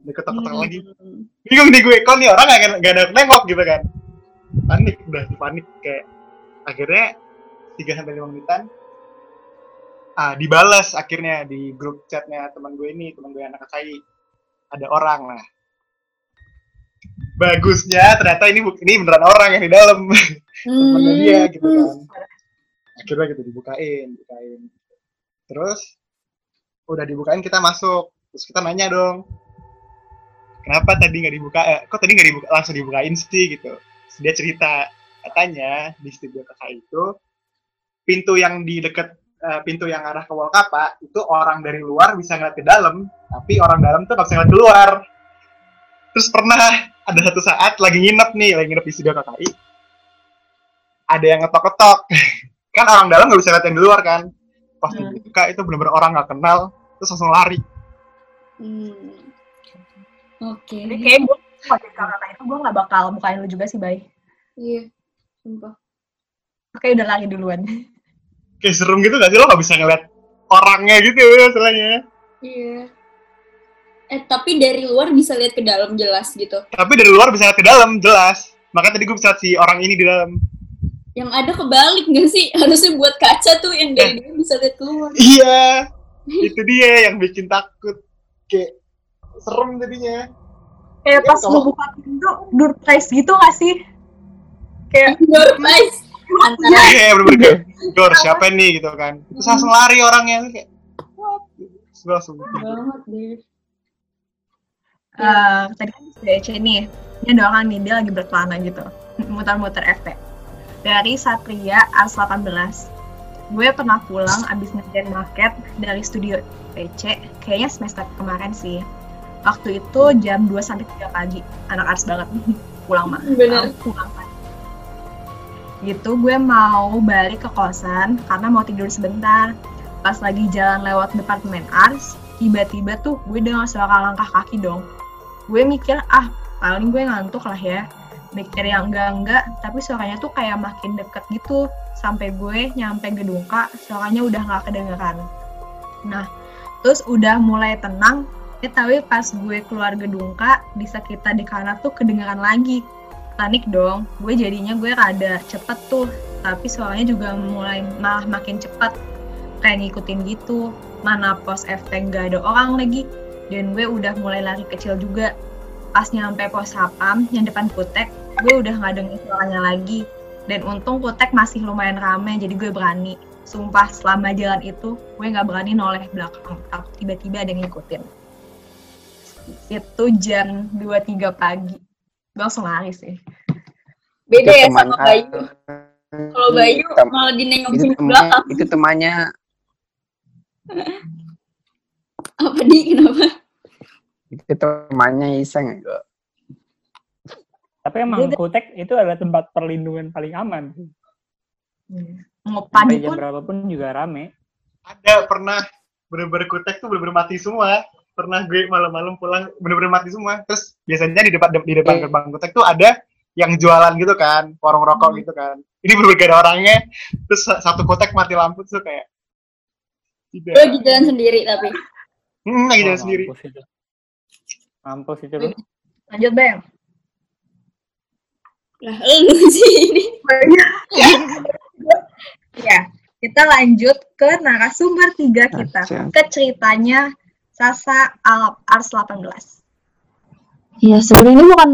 C: Dia ketok-ketok
B: Hmm.
C: lagi. Bingung nih gue, kok nih orang gak, gak ada nengok gitu kan. Panik, udah panik kayak. Akhirnya 3 sampai 5 menitan ah, dibalas akhirnya di grup chatnya teman gue ini teman gue anak KKI ada orang lah. Bagusnya ternyata ini ini beneran orang yang di dalam. (laughs) Temennya
B: Hmm.
C: dia gitu kan. Akhirnya gitu dibukain dibukain. Terus udah dibukain kita masuk. Terus kita nanya dong kenapa tadi nggak dibuka? Eh, kok tadi nggak dibuka? Langsung dibukain sih gitu. Terus dia cerita katanya di studio kakak itu pintu yang di deket eh, pintu yang arah ke wall kapa itu orang dari luar bisa ngeliat ke dalam tapi orang dalam tuh nggak bisa ngeliat keluar terus pernah ada satu saat lagi nginep nih lagi nginep di studio KKI ada yang ngetok-ketok (laughs) kan orang dalam nggak bisa lihat yang di luar kan pas
B: Hmm.
C: dibuka itu bener-bener orang nggak kenal terus langsung lari
B: Hmm. Oke.
A: Jadi kayak gue pakai kata itu gue nggak bakal bukain lu juga sih, Bay.
B: Iya, sumpah.
A: Oke, udah lari duluan.
C: Kayak serem gitu gak sih lo nggak bisa ngeliat orangnya gitu masalahnya
B: Iya. Eh, tapi dari luar bisa lihat ke dalam jelas gitu.
C: tapi dari luar bisa lihat ke dalam jelas makanya tadi gue bisa lihat si orang ini di dalam
B: Yang ada kebalik nggak sih? (laughs) Harusnya buat kaca tuh yang dari dia bisa lihat keluar.
C: iya itu dia yang bikin takut kayak serem jadinya
A: Kayak
C: Iya,
A: pas
C: kalau-
A: gue buka pintu, door prize gitu gak sih? Kayak
B: Door prize. Antara
C: iya bener-bener kayak Dor siapa nih gitu kan terus langsung lari orangnya kayak what langsung
B: banget deh.
A: eh, tadi kan di DC nih, ini ada orang nih, dia lagi berkelana gitu, muter-muter FT. Dari Satria Ars 18. Gue pernah pulang abis ngerjain market dari studio PC, kayaknya semester kemarin sih. Waktu itu jam 2 sampai 3 pagi, anak ars banget. (laughs) pulang mah.
B: Bener.
A: Pulang kan. Gitu gue mau balik ke kosan karena mau tidur sebentar. Pas lagi jalan lewat departemen ars, tiba-tiba tuh gue dengar suara langkah kaki dong. Gue mikir ah paling gue ngantuk lah ya. Mikir yang enggak-enggak tapi suaranya tuh kayak makin deket gitu. Sampai gue nyampe gedung kak suaranya udah nggak kedengeran. Nah terus udah mulai tenang. Eh tapi pas gue keluar gedung kak di sekitar di kanan tuh kedengeran lagi panik dong. Gue jadinya gue rada cepet tuh. Tapi suaranya juga mulai malah makin cepet. Kayak ngikutin gitu. Mana pos FT nggak ada orang lagi. Dan gue udah mulai lari kecil juga. Pas nyampe pos sapam yang depan kutek gue udah nggak denger suaranya lagi. Dan untung kutek masih lumayan rame jadi gue berani. Sumpah selama jalan itu gue nggak berani noleh belakang tiba-tiba ada yang ngikutin. Itu jam 2-3 pagi langsung lari sih
B: Beda
G: Itu
B: ya sama Bayu.
G: aku.
B: Kalau Bayu
G: Tem-
B: malah dinengokin ke belakang.
G: itu temannya (laughs)
B: Apa di kenapa?
G: itu temannya iseng kok
F: Tapi emang Kutek itu adalah tempat perlindungan paling aman.
A: mau
F: Sampai
A: pagi
F: jam
A: pun
F: berapapun juga rame.
C: ada pernah bener-bener kutek tuh bener-bener mati semua pernah gue malam-malam pulang bener-bener mati semua terus biasanya di depan di depan
G: Eh.
C: gerbang kutek tuh ada yang jualan gitu kan warung rokok gitu kan ini bener-bener gak ada orangnya terus sa- satu kutek mati lampu tuh kayak tidak
B: lagi jalan sendiri tapi.
C: hmm, lagi jalan
F: Wah,
C: sendiri
F: Mampus itu. Mampus itu lu.
A: lanjut bang
B: Lah lu sih ini.
A: ya kita lanjut ke narasumber tiga kita ke ceritanya Sasa Alap Ars 18.
H: Ya sebenarnya ini bukan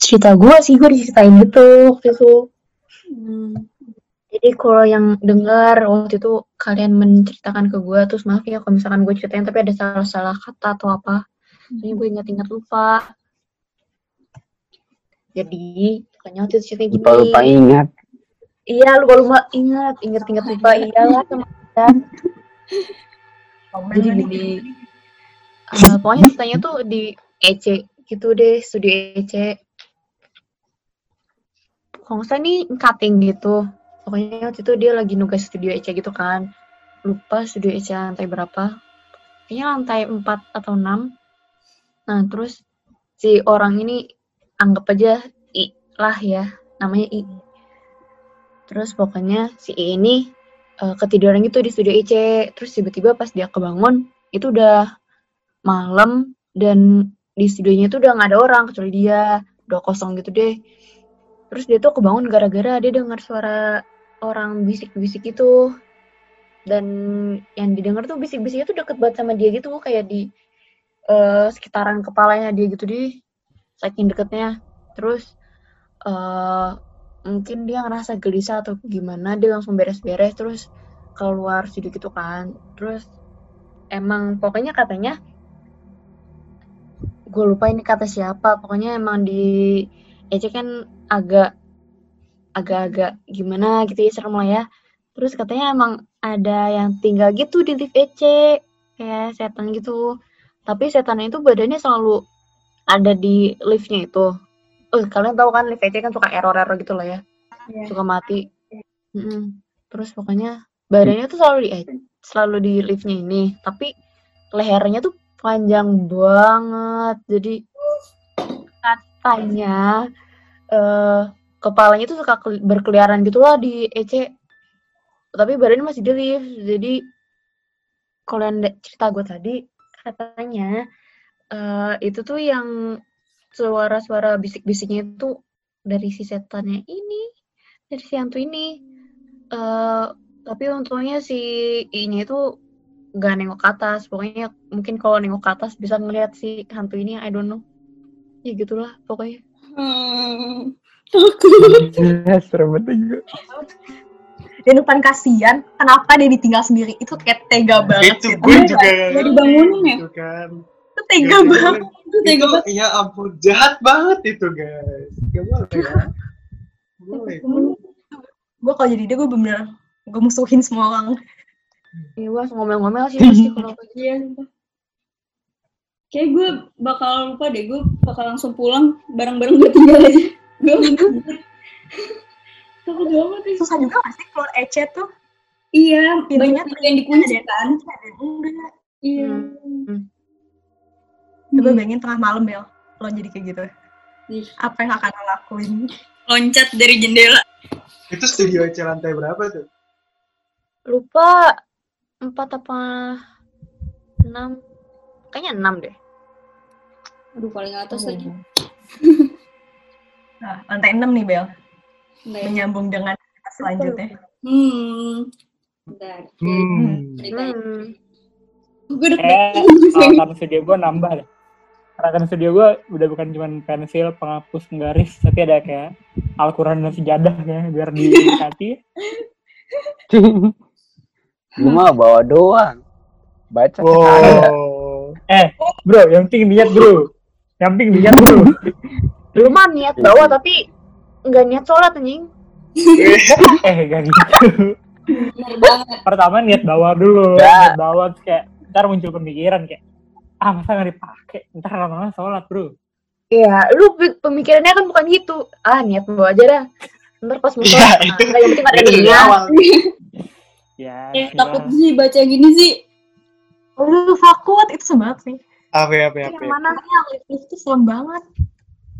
H: cerita gue sih, gue diceritain gitu waktu itu.
B: Hmm.
H: Jadi kalau yang dengar waktu itu kalian menceritakan ke gue, terus maaf ya kalau misalkan gue ceritain tapi ada salah-salah kata atau apa. Soalnya gue ingat-ingat lupa. Jadi, pokoknya waktu itu ceritanya gini.
G: Lupa-lupa ingat.
H: Iya, lupa-lupa ingat, ingat-ingat lupa iyalah teman Jadi gini, eh, pokoknya ceritanya tuh di EC gitu deh, studio EC. Kalau nggak nih cutting gitu. Pokoknya waktu itu dia lagi nugas studio EC gitu kan. Lupa studio EC lantai berapa. Kayaknya lantai 4 atau 6. Nah, terus si orang ini anggap aja I lah ya, namanya I. Terus pokoknya si I ini eh, ketiduran gitu di studio EC. Terus tiba-tiba pas dia kebangun, itu udah malam dan di studionya itu udah nggak ada orang kecuali dia. Udah kosong gitu deh. Terus dia tuh kebangun gara-gara dia dengar suara orang bisik-bisik itu. Dan yang didengar tuh bisik-bisiknya tuh deket banget sama dia gitu kayak di eh, sekitaran kepalanya dia gitu deh. Saking deketnya. Terus eh mungkin dia ngerasa gelisah atau gimana dia langsung beres-beres terus keluar studio gitu kan. Terus emang pokoknya katanya gue lupa ini kata siapa. Pokoknya emang di EC kan agak agak-agak gimana gitu ya serem lah ya. Terus katanya emang ada yang tinggal gitu di lift EC kayak setan gitu. Tapi setan itu badannya selalu ada di liftnya itu. Eh kalian tahu kan lift EC kan suka error-error gitu lah ya.
B: Iya.
H: suka mati. Mm-mm. terus pokoknya badannya tuh selalu di E- selalu di liftnya ini. Tapi lehernya tuh panjang banget. Jadi katanya eh kepalanya tuh suka kel- berkeliaran gitu lah di EC tapi badannya masih di lift. Jadi kalau yang cerita gue tadi katanya eh itu tuh yang suara-suara bisik-bisiknya itu dari si setannya ini dari si hantu ini. Eh tapi untungnya si I-nya itu gak nengok ke atas pokoknya mungkin kalau nengok ke atas bisa ngeliat si hantu ini I don't know ya gitulah pokoknya
B: Hmm. Takut. (laughs)
G: Serem banget juga.
A: Dan depan kasihan, kenapa dia ditinggal sendiri? Itu kayak tega banget
C: itu gue juga
B: Gak dibangunin ya?
C: gitu kan
A: Itu tega
C: Gak
A: banget.
B: Itu tega
C: Itu,
B: banget.
C: ya ampun jahat banget itu guys gak boleh ya Gak boleh
A: Gue kalau jadi dia, gue bener gue musuhin semua orang.
H: Iya, gue langsung ngomel-ngomel sih pasti kalau (laughs) kayak gitu.
B: Iya. Kayak gue bakal lupa deh, gue bakal langsung pulang bareng-bareng gue tinggal aja. (laughs) Gue takut banget ya.
A: Susah juga sih keluar EC tuh?
B: Iya,
A: Pintunya
B: banyak yang dikunci
A: ada-
B: kan. Iya.
H: Hmm.
A: Coba
B: Hmm.
A: bayangin tengah malam, Bel. Lo jadi kayak gitu.
B: Ih.
A: Apa yang akan lo lakuin?
B: Loncat dari jendela.
C: itu studio EC lantai berapa tuh
H: lupa empat apa enam kayaknya enam deh
B: Aduh, paling atas lagi.
A: Nah, lantai 6 nih, Bel.
B: Bentar ya.
A: Menyambung dengan selanjutnya.
B: Hmm. Bentar.
C: hmm.
B: Ceritain.
H: hmm.
B: Gue udah
F: Eh, studio gue nambah deh. Alatan studio gue udah bukan cuma pensil, penghapus, penggaris, tapi ada kayak Al-Quran dan sejadah ya, biar (laughs) didekati. (laughs)
G: Gue mah bawa doang. Baca
C: wow
G: ada.
F: Eh, bro, yang penting niat bro. Yang penting niat bro.
H: lu mah niat bawa tapi nggak niat sholat anjing (laughs)
F: eh, gak gitu. Pertama niat bawa dulu.
G: Ya.
F: Niat bawa, kayak, ntar muncul pemikiran kayak, ah masa gak dipakai? Ntar lama-lama sholat bro.
H: Iya, lu pemikirannya kan bukan gitu. Ah, niat bawa aja dah. Ntar pas mau
C: Iya,
H: sholat,
C: itu-
H: nah, yang penting ada
C: itu dari
H: niat. (laughs)
F: Ya,
B: Eh, takut sih baca gini sih.
A: Lu fakut, itu sebanget sih.
C: apa ya apa ya
A: Yang
C: ya?
A: mana yang lift itu serem banget.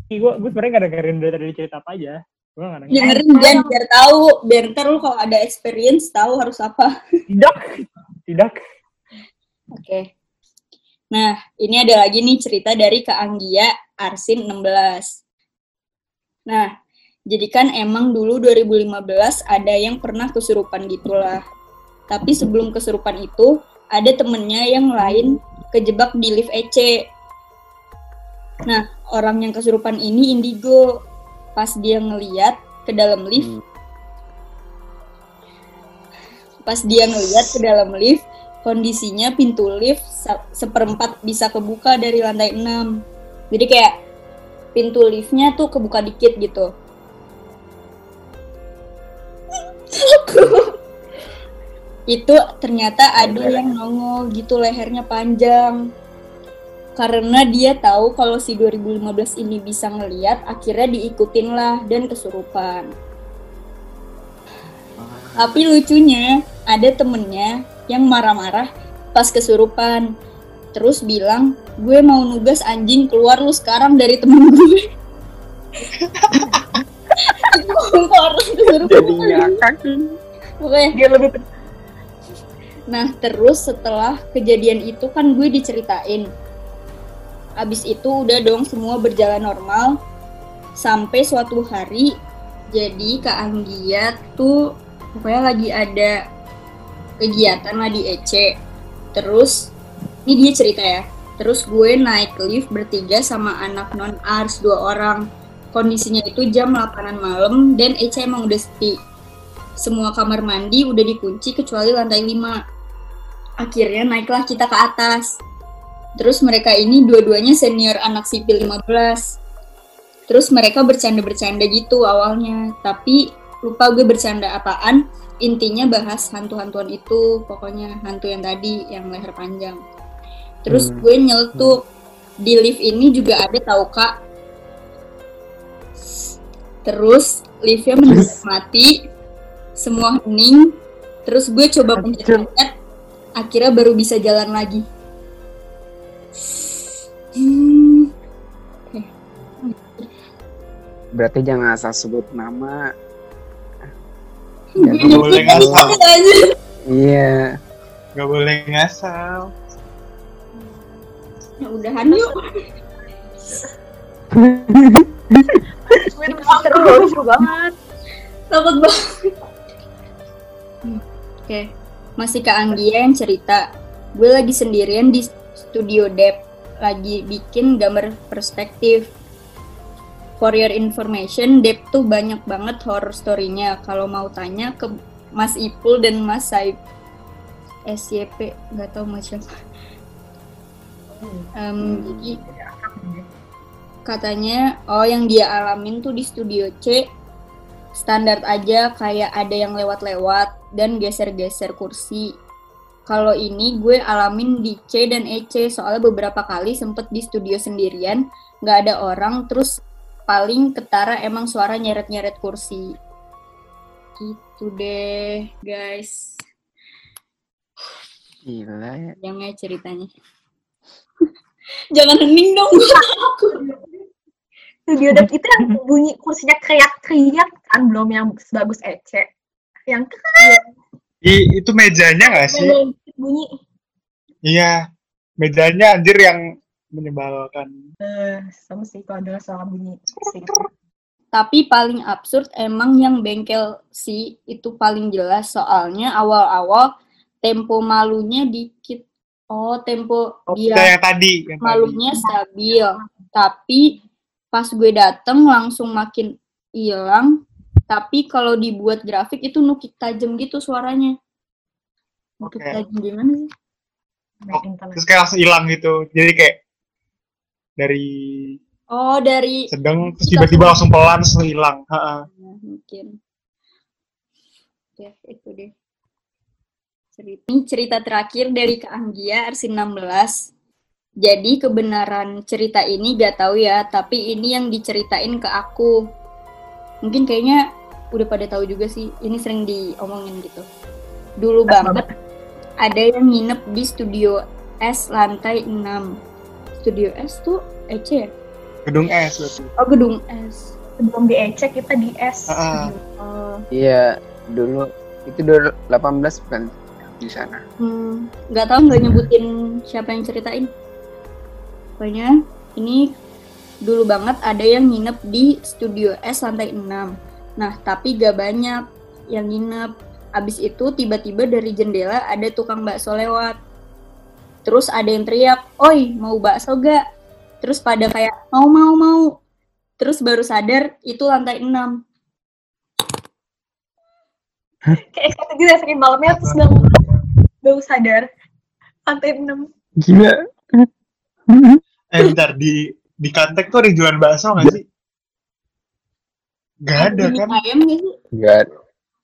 F: Gue gue sebenarnya gak dengerin dari tadi cerita apa aja. Gue gak dengerin.
B: Dengerin dan biar tahu, biar ntar lu kalau ada experience tahu harus apa.
F: Tidak. Tidak.
B: Oke. Nah, ini ada lagi nih cerita dari Kak Anggia Arsin 16. Nah, jadi kan emang dulu 2015 ada yang pernah kesurupan gitulah. Tapi sebelum kesurupan itu, ada temennya yang lain kejebak di lift EC. Nah, orang yang kesurupan ini indigo. Pas dia ngeliat ke dalam lift,
G: Hmm.
B: pas dia ngeliat ke dalam lift, kondisinya pintu lift se- seperempat bisa kebuka dari lantai 6. Jadi kayak pintu liftnya tuh kebuka dikit gitu. Itu ternyata ada yang nongol gitu lehernya panjang. Karena dia tahu kalau si 2015 ini bisa ngeliat akhirnya diikutin lah dan kesurupan. Tapi lucunya ada temennya yang marah-marah pas kesurupan. Terus bilang gue mau nugas anjing keluar lu sekarang dari temen gue. (laughs) Orang kesurupan.
G: Jadi ngakak.
B: Pokoknya
A: Dia lebih
B: Nah, terus setelah kejadian itu kan gue diceritain. Abis itu udah dong semua berjalan normal. Sampai suatu hari, jadi Kak Anggia tuh pokoknya lagi ada kegiatan lah di EC. Terus, ini dia cerita ya. Terus gue naik lift bertiga sama anak non-ars dua orang. Kondisinya itu jam 8 malam dan EC emang udah sepi. Semua kamar mandi udah dikunci kecuali lantai 5 akhirnya naiklah kita ke atas. Terus mereka ini dua-duanya senior anak sipil 15. Terus mereka bercanda-bercanda gitu awalnya, tapi lupa gue bercanda apaan. Intinya bahas hantu-hantuan itu, pokoknya hantu yang tadi yang leher panjang. Terus
G: Hmm.
B: gue nyeletuk di lift ini juga ada tahu kak. Terus liftnya mendadak mati, semua hening. Terus gue coba pencet-pencet, akhirnya baru bisa jalan lagi. Hmm,
G: Berarti jangan asal sebut nama.
C: Nggak boleh ngasal.
G: Iya.
C: Gak boleh ngasal.
B: Ya udahan yuk.
H: Seru, banget.
B: Takut banget. Oke, masih Kak Anggia yang cerita. Gue lagi sendirian di studio Dep, lagi bikin gambar perspektif. For your information, Dep tuh banyak banget horror story-nya. Kalau mau tanya ke Mas Ipul dan Mas Saib SYP, nggak tahu macam. Em, jadi katanya oh yang dia alamin tuh di studio C standar aja kayak ada yang lewat-lewat dan geser-geser kursi. Kalau ini gue alamin di C dan EC soalnya beberapa kali sempet di studio sendirian, nggak ada orang, terus paling ketara emang suara nyeret-nyeret kursi. Gitu deh, guys.
G: Gila ya.
B: Yang ya ceritanya. (laughs) Jangan hening dong. (laughs)
A: studio dep (laughs) itu yang bunyi kursinya kriak-kriak kan belum yang sebagus Ece. Yang
C: I, itu mejanya gak sih?
A: bunyi
C: Iya. Mejanya anjir yang menyebalkan.
A: eh sama sih kalau dengar suara bunyi kursi itu.
B: Tapi paling absurd emang yang bengkel sih itu paling jelas soalnya awal-awal tempo malunya dikit. Oh, tempo
C: Oh,
B: dia
C: yang tadi. Yang
B: malunya stabil. Tapi pas gue dateng langsung makin hilang. Tapi kalau dibuat grafik itu nukik tajam gitu suaranya. Nukik
C: Oke.
B: tajam gimana sih?
A: Internet.
C: Terus kayak langsung hilang gitu. Jadi kayak dari
B: Oh, dari
C: sedang terus tiba-tiba langsung pelan langsung hilang.
B: Ya, mungkin. Ya, itu deh. Cerita, ini cerita terakhir dari Kak Anggia, Arsin 16. Jadi kebenaran cerita ini gak tahu ya, tapi ini yang diceritain ke aku. Mungkin kayaknya udah pada tahu juga sih, ini sering diomongin gitu. Dulu banget ada yang nginep di studio S lantai 6. Studio S tuh EC ya?
C: Gedung es berarti.
B: Oh, gedung S.
A: Sebelum di Ece kita di S.
C: Ah.
B: Oh,
G: Iya, dulu itu 2018 bukan di sana.
B: Hmm, nggak tahu nggak nyebutin siapa yang ceritain. Pokoknya ini dulu banget ada yang nginep di studio S lantai 6. Nah, tapi gak banyak yang nginep. Abis itu tiba-tiba dari jendela ada tukang bakso lewat. Terus ada yang teriak, "Oi, mau bakso gak?" Terus pada kayak, "Mau, mau, mau." Terus baru sadar itu lantai 6.
A: Kayak kata gitu ya, sakit malamnya terus bangun. Baru sadar. Lantai 6.
F: Gila. (laughs)
C: Eh bentar, di di Kantek tuh ada yang jualan bakso nggak sih? Gak ada kan?
B: ayam gak sih?
G: Gak,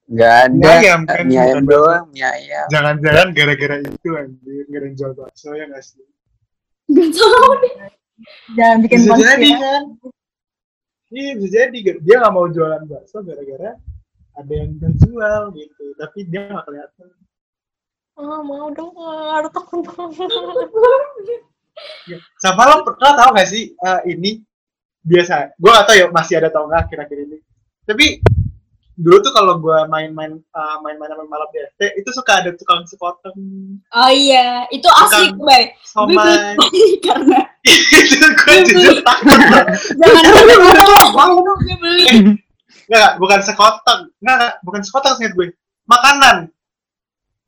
G: gak ada.
C: Mie ayam kan,
G: Mie ayam doang, mie ayam.
C: Jangan-jangan gara-gara itu anjir, gara yang jual bakso ya nggak sih?
B: Gak tau deh.
A: Jangan bikin
C: Bisa jadi kan? Iya bisa jadi, dia nggak mau jualan bakso gara-gara ada yang udah jual gitu, tapi dia nggak kelihatan.
A: Oh, mau dong. Aduh, takut banget.
C: Sama lo pernah tahu gak sih eh, ini biasa? Gue gak tahu ya masih ada tau nggak akhir-akhir ini. Tapi dulu tuh kalau gue main-main eh, main-main sama malam di FT itu suka ada tukang sepotong
B: Oh iya, itu asik. Gue
C: somai.
B: karena (laughs)
C: itu gue jujur takut. (laughs)
B: jangan gue beli.
C: Nggak, bukan sekoteng. Nggak, nggak, bukan sekoteng sih gue. Makanan.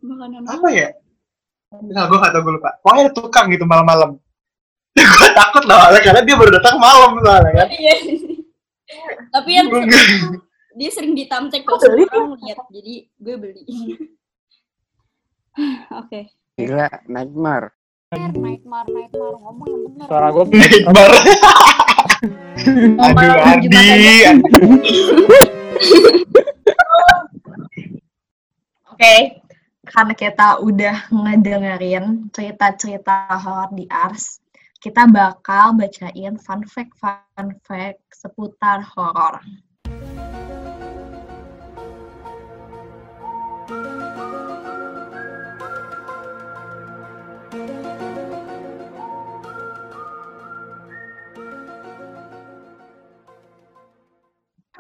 B: Makanan
C: Apa ya? Nggak, gue gak tau, gue lupa. Pokoknya ada tukang gitu malam-malam. (laughs) gue takut lah, karena dia baru datang malam soalnya kan.
B: Iya. Tapi yang dia sering ditamcek
A: Kok
B: orang lihat, jadi gue beli. (sighs) Oke.
G: Gila, nightmare.
I: Nightmare, nightmare, ngomong yang bener.
F: Suara gue
C: Nightmare. (laughs) Aduh,
A: malam Jumat
C: Adi.
A: Karena kita udah ngedengerin cerita-cerita horor di Ars, kita bakal bacain fun fact fun fact seputar horor.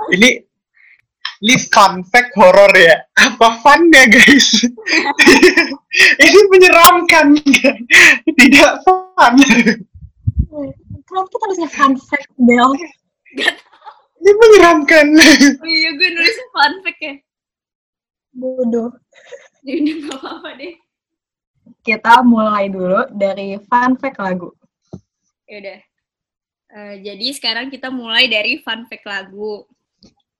C: Ini ini fun fact horor ya. Apa funnya guys? (laughs) ini menyeramkan. Tidak fun.
A: Kenapa kita harusnya fun fact, Bel?
C: Ini menyeramkan.
B: Oh iya, gue nulis fun fact ya.
A: Bodoh.
B: Jadi nggak apa-apa deh.
A: Kita mulai dulu dari fun fact lagu.
B: Yaudah. Eh, jadi sekarang kita mulai dari fun fact lagu.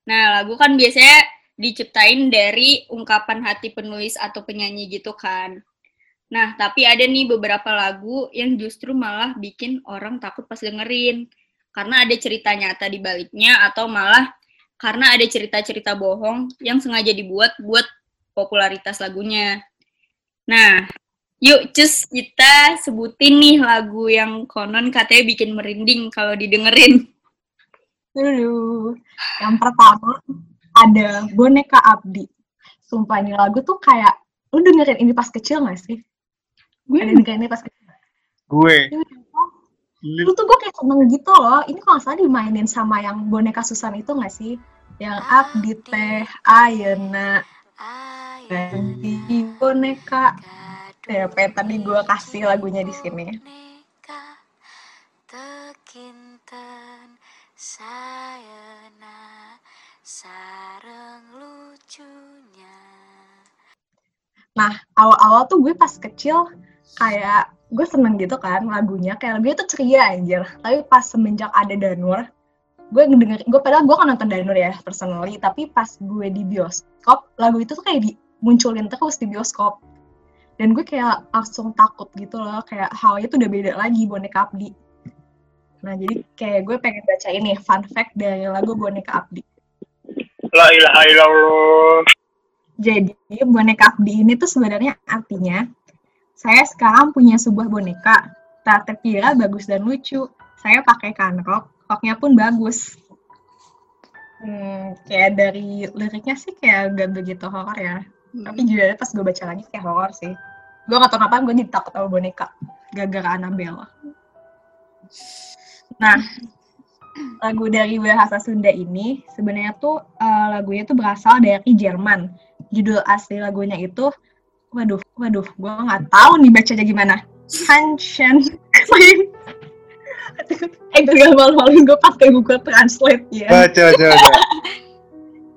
B: Nah, lagu kan biasanya diciptain dari ungkapan hati penulis atau penyanyi gitu kan. Nah, tapi ada nih beberapa lagu yang justru malah bikin orang takut pas dengerin. Karena ada cerita nyata di baliknya atau malah karena ada cerita-cerita bohong yang sengaja dibuat buat popularitas lagunya. Nah, yuk cus kita sebutin nih lagu yang konon katanya bikin merinding kalau didengerin. (laughs)
A: Dulu. Yang pertama ada Boneka Abdi. Sumpah ini lagu tuh kayak lu dengerin ini pas kecil gak sih?
B: Gue
A: Ada dengerin ini pas kecil.
C: Gue.
A: Lu tuh gue kayak seneng gitu loh. Ini kalau nggak salah dimainin sama yang boneka Susan itu gak sih? Yang Abdi teh Ayeuna ganti boneka. Ya, tadi gue kasih lagunya di sini.
I: Sayana sareng lucunya.
A: Nah, awal-awal tuh gue pas kecil kayak gue seneng gitu kan lagunya. Kayak lagunya tuh ceria anjir. Tapi pas semenjak ada Danur, gue ngedenger, gue padahal gue kan nonton Danur ya personally, tapi pas gue di bioskop, lagu itu tuh kayak dimunculin terus di bioskop. Dan gue kayak langsung takut gitu loh, kayak halnya tuh udah beda lagi Boneka Abdi. Nah, jadi kayak gue pengen baca ini fun fact dari lagu Boneka Abdi.
F: La ilaha illallah.
A: Jadi boneka Abdi ini tuh sebenarnya artinya saya sekarang punya sebuah boneka tak terkira bagus dan lucu. Saya pakai kanrok, roknya pun bagus. Hmm, kayak dari liriknya sih kayak gak begitu horor ya. Tapi jujur pas gue baca lagi kayak horor sih. Gue gak tau kenapa gue ditakut sama boneka. Gara-gara Annabelle. Nah, lagu dari bahasa Sunda ini sebenarnya tuh eh, lagunya tuh berasal dari Jerman. Judul asli lagunya itu, waduh, waduh, gue nggak tahu nih bacanya gimana. Hansen Eh, gue malu-maluin gue pakai Google Translate ya.
C: Baca, baca, baca.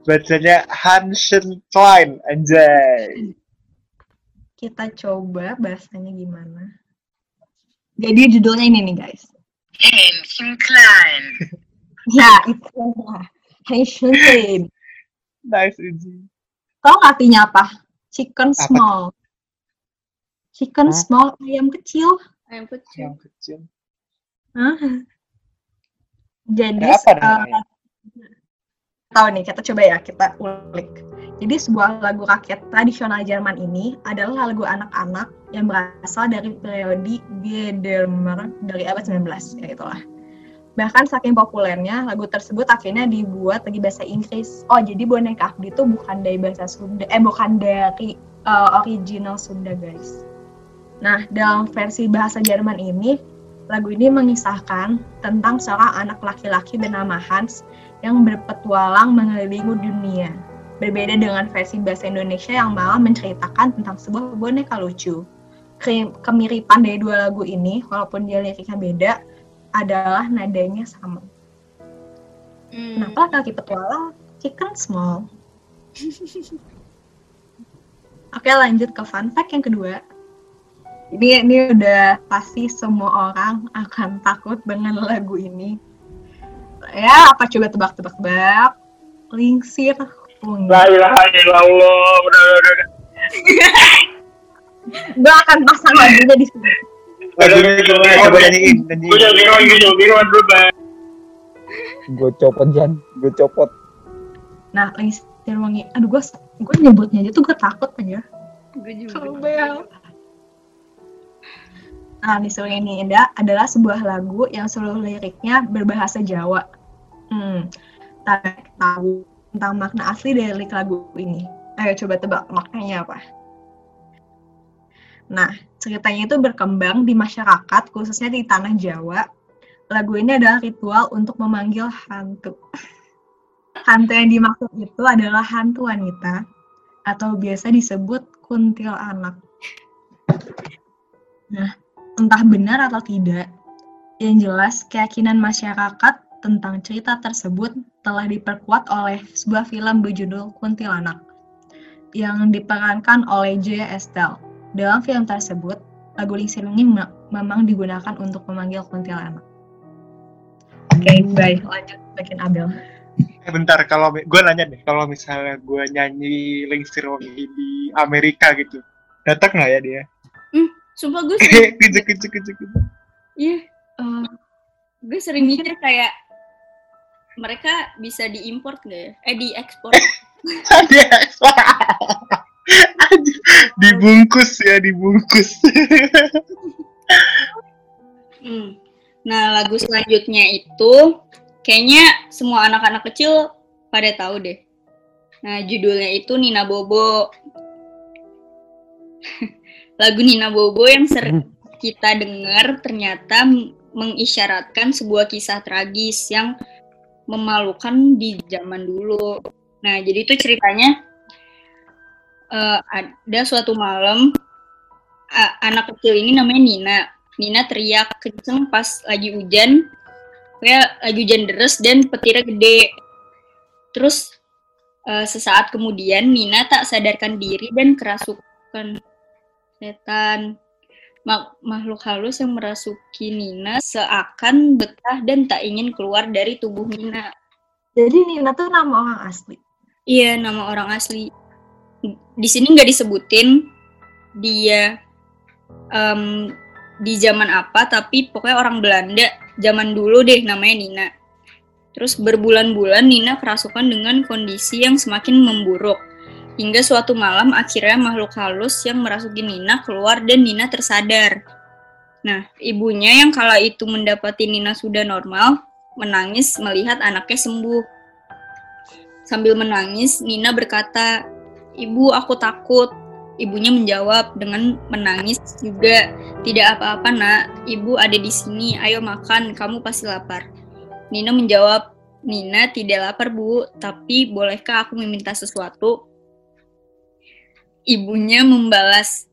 C: Bacanya Hansen Klein, anjay.
A: Kita coba bahasanya gimana. Jadi judulnya ini nih guys.
J: Hähnchen klein. (laughs)
A: Ya, itu. Haitian Klein.
C: Nice, Uji.
A: Tahu artinya apa? Chicken
C: Apa?
A: small. Chicken
G: Hah?
A: small, ayam kecil.
B: Ayam kecil.
C: Yang kecil.
A: Hah? Jadi,
C: apa namanya?
A: Tahu nih, kita coba ya, kita ulik. Jadi sebuah lagu rakyat tradisional Jerman ini adalah lagu anak-anak yang berasal dari periode Gedermer dari abad 19, ya itulah. Bahkan saking populernya, lagu tersebut akhirnya dibuat lagi bahasa Inggris. Oh, jadi boneka Afdi itu bukan dari bahasa Sunda, eh bukan dari eh, original Sunda, guys. Nah, dalam versi bahasa Jerman ini, lagu ini mengisahkan tentang seorang anak laki-laki bernama Hans yang berpetualang mengelilingi dunia. Berbeda dengan versi bahasa Indonesia yang malah menceritakan tentang sebuah boneka lucu. Ke- Kemiripan dari dua lagu ini, walaupun dia liriknya beda, adalah nadanya sama.
B: Hmm.
A: Kenapa laki petualang chicken small? (laughs) Oke lanjut ke fun fact yang kedua. Ini ini udah pasti semua orang akan takut dengan lagu ini. Ya apa coba tebak-tebak tebak? Lingsir Ungu.
F: La ilaha illallah. Udah, udah, udah.
A: Gue akan pasang lagunya di sini.
C: Coba nyanyiin.
F: Gue jadi biruan, gue
G: copot Jan, gue copot.
A: Nah Lingsir Wangi. Aduh gue gue nyebutnya aja tuh gue takut aja.
B: Gue juga.
A: Nah, Lingsir ini Indah adalah sebuah lagu yang seluruh liriknya berbahasa Jawa. Hmm, tahu tentang makna asli dari lagu ini. Ayo coba tebak maknanya apa? Nah, ceritanya itu berkembang di masyarakat, khususnya di tanah Jawa. Lagu ini adalah ritual untuk memanggil hantu. Hantu yang dimaksud itu adalah hantu wanita, atau biasa disebut kuntil anak. Nah, entah benar atau tidak, yang jelas keyakinan masyarakat tentang cerita tersebut telah diperkuat oleh sebuah film berjudul Kuntilanak yang diperankan oleh Joya Estelle. Dalam film tersebut, lagu Lingsir Wengi me- memang digunakan untuk memanggil kuntilanak. Oke, baik. Lanjut bagian Abel.
C: Eh, bentar, kalau gue nanya deh, kalau misalnya gue nyanyi Lingsir Wangi di Amerika gitu, datang nggak ya dia?
B: Sumpah gue (laughs) sering,
C: kejek kejek kejek kejek.
B: iya,
A: Eh,
B: gue sering mikir kayak mereka bisa diimpor nggak ya? Eh diekspor. (laughs)
C: Dia (laughs) dibungkus ya, dibungkus. (laughs)
B: Hmm. Nah lagu selanjutnya itu kayaknya semua anak-anak kecil pada tahu deh. Nah judulnya itu Nina Bobo. lagu Nina Bobo yang sering kita dengar ternyata mengisyaratkan sebuah kisah tragis yang memalukan di zaman dulu. Nah, jadi itu ceritanya eh, ada suatu malam a- anak kecil ini namanya Nina. Nina teriak kenceng pas lagi hujan, kayak lagi hujan deras dan petirnya gede. Terus eh, sesaat kemudian Nina tak sadarkan diri dan kerasukan setan. Ma- makhluk halus yang merasuki Nina seakan betah dan tak ingin keluar dari tubuh Nina.
A: Jadi Nina tuh nama orang asli.
B: Iya, nama orang asli. Di sini nggak disebutin dia em, di zaman apa, tapi pokoknya orang Belanda zaman dulu deh namanya Nina. Terus berbulan-bulan Nina kerasukan dengan kondisi yang semakin memburuk. Hingga suatu malam akhirnya makhluk halus yang merasuki Nina keluar dan Nina tersadar. Nah, ibunya yang kala itu mendapati Nina sudah normal, menangis melihat anaknya sembuh. Sambil menangis, Nina berkata, "Ibu, aku takut." Ibunya menjawab dengan menangis juga, "Tidak apa-apa, Nak. Ibu ada di sini. Ayo makan, kamu pasti lapar." Nina menjawab, "Nina tidak lapar, Bu, tapi bolehkah aku meminta sesuatu?" Ibunya membalas,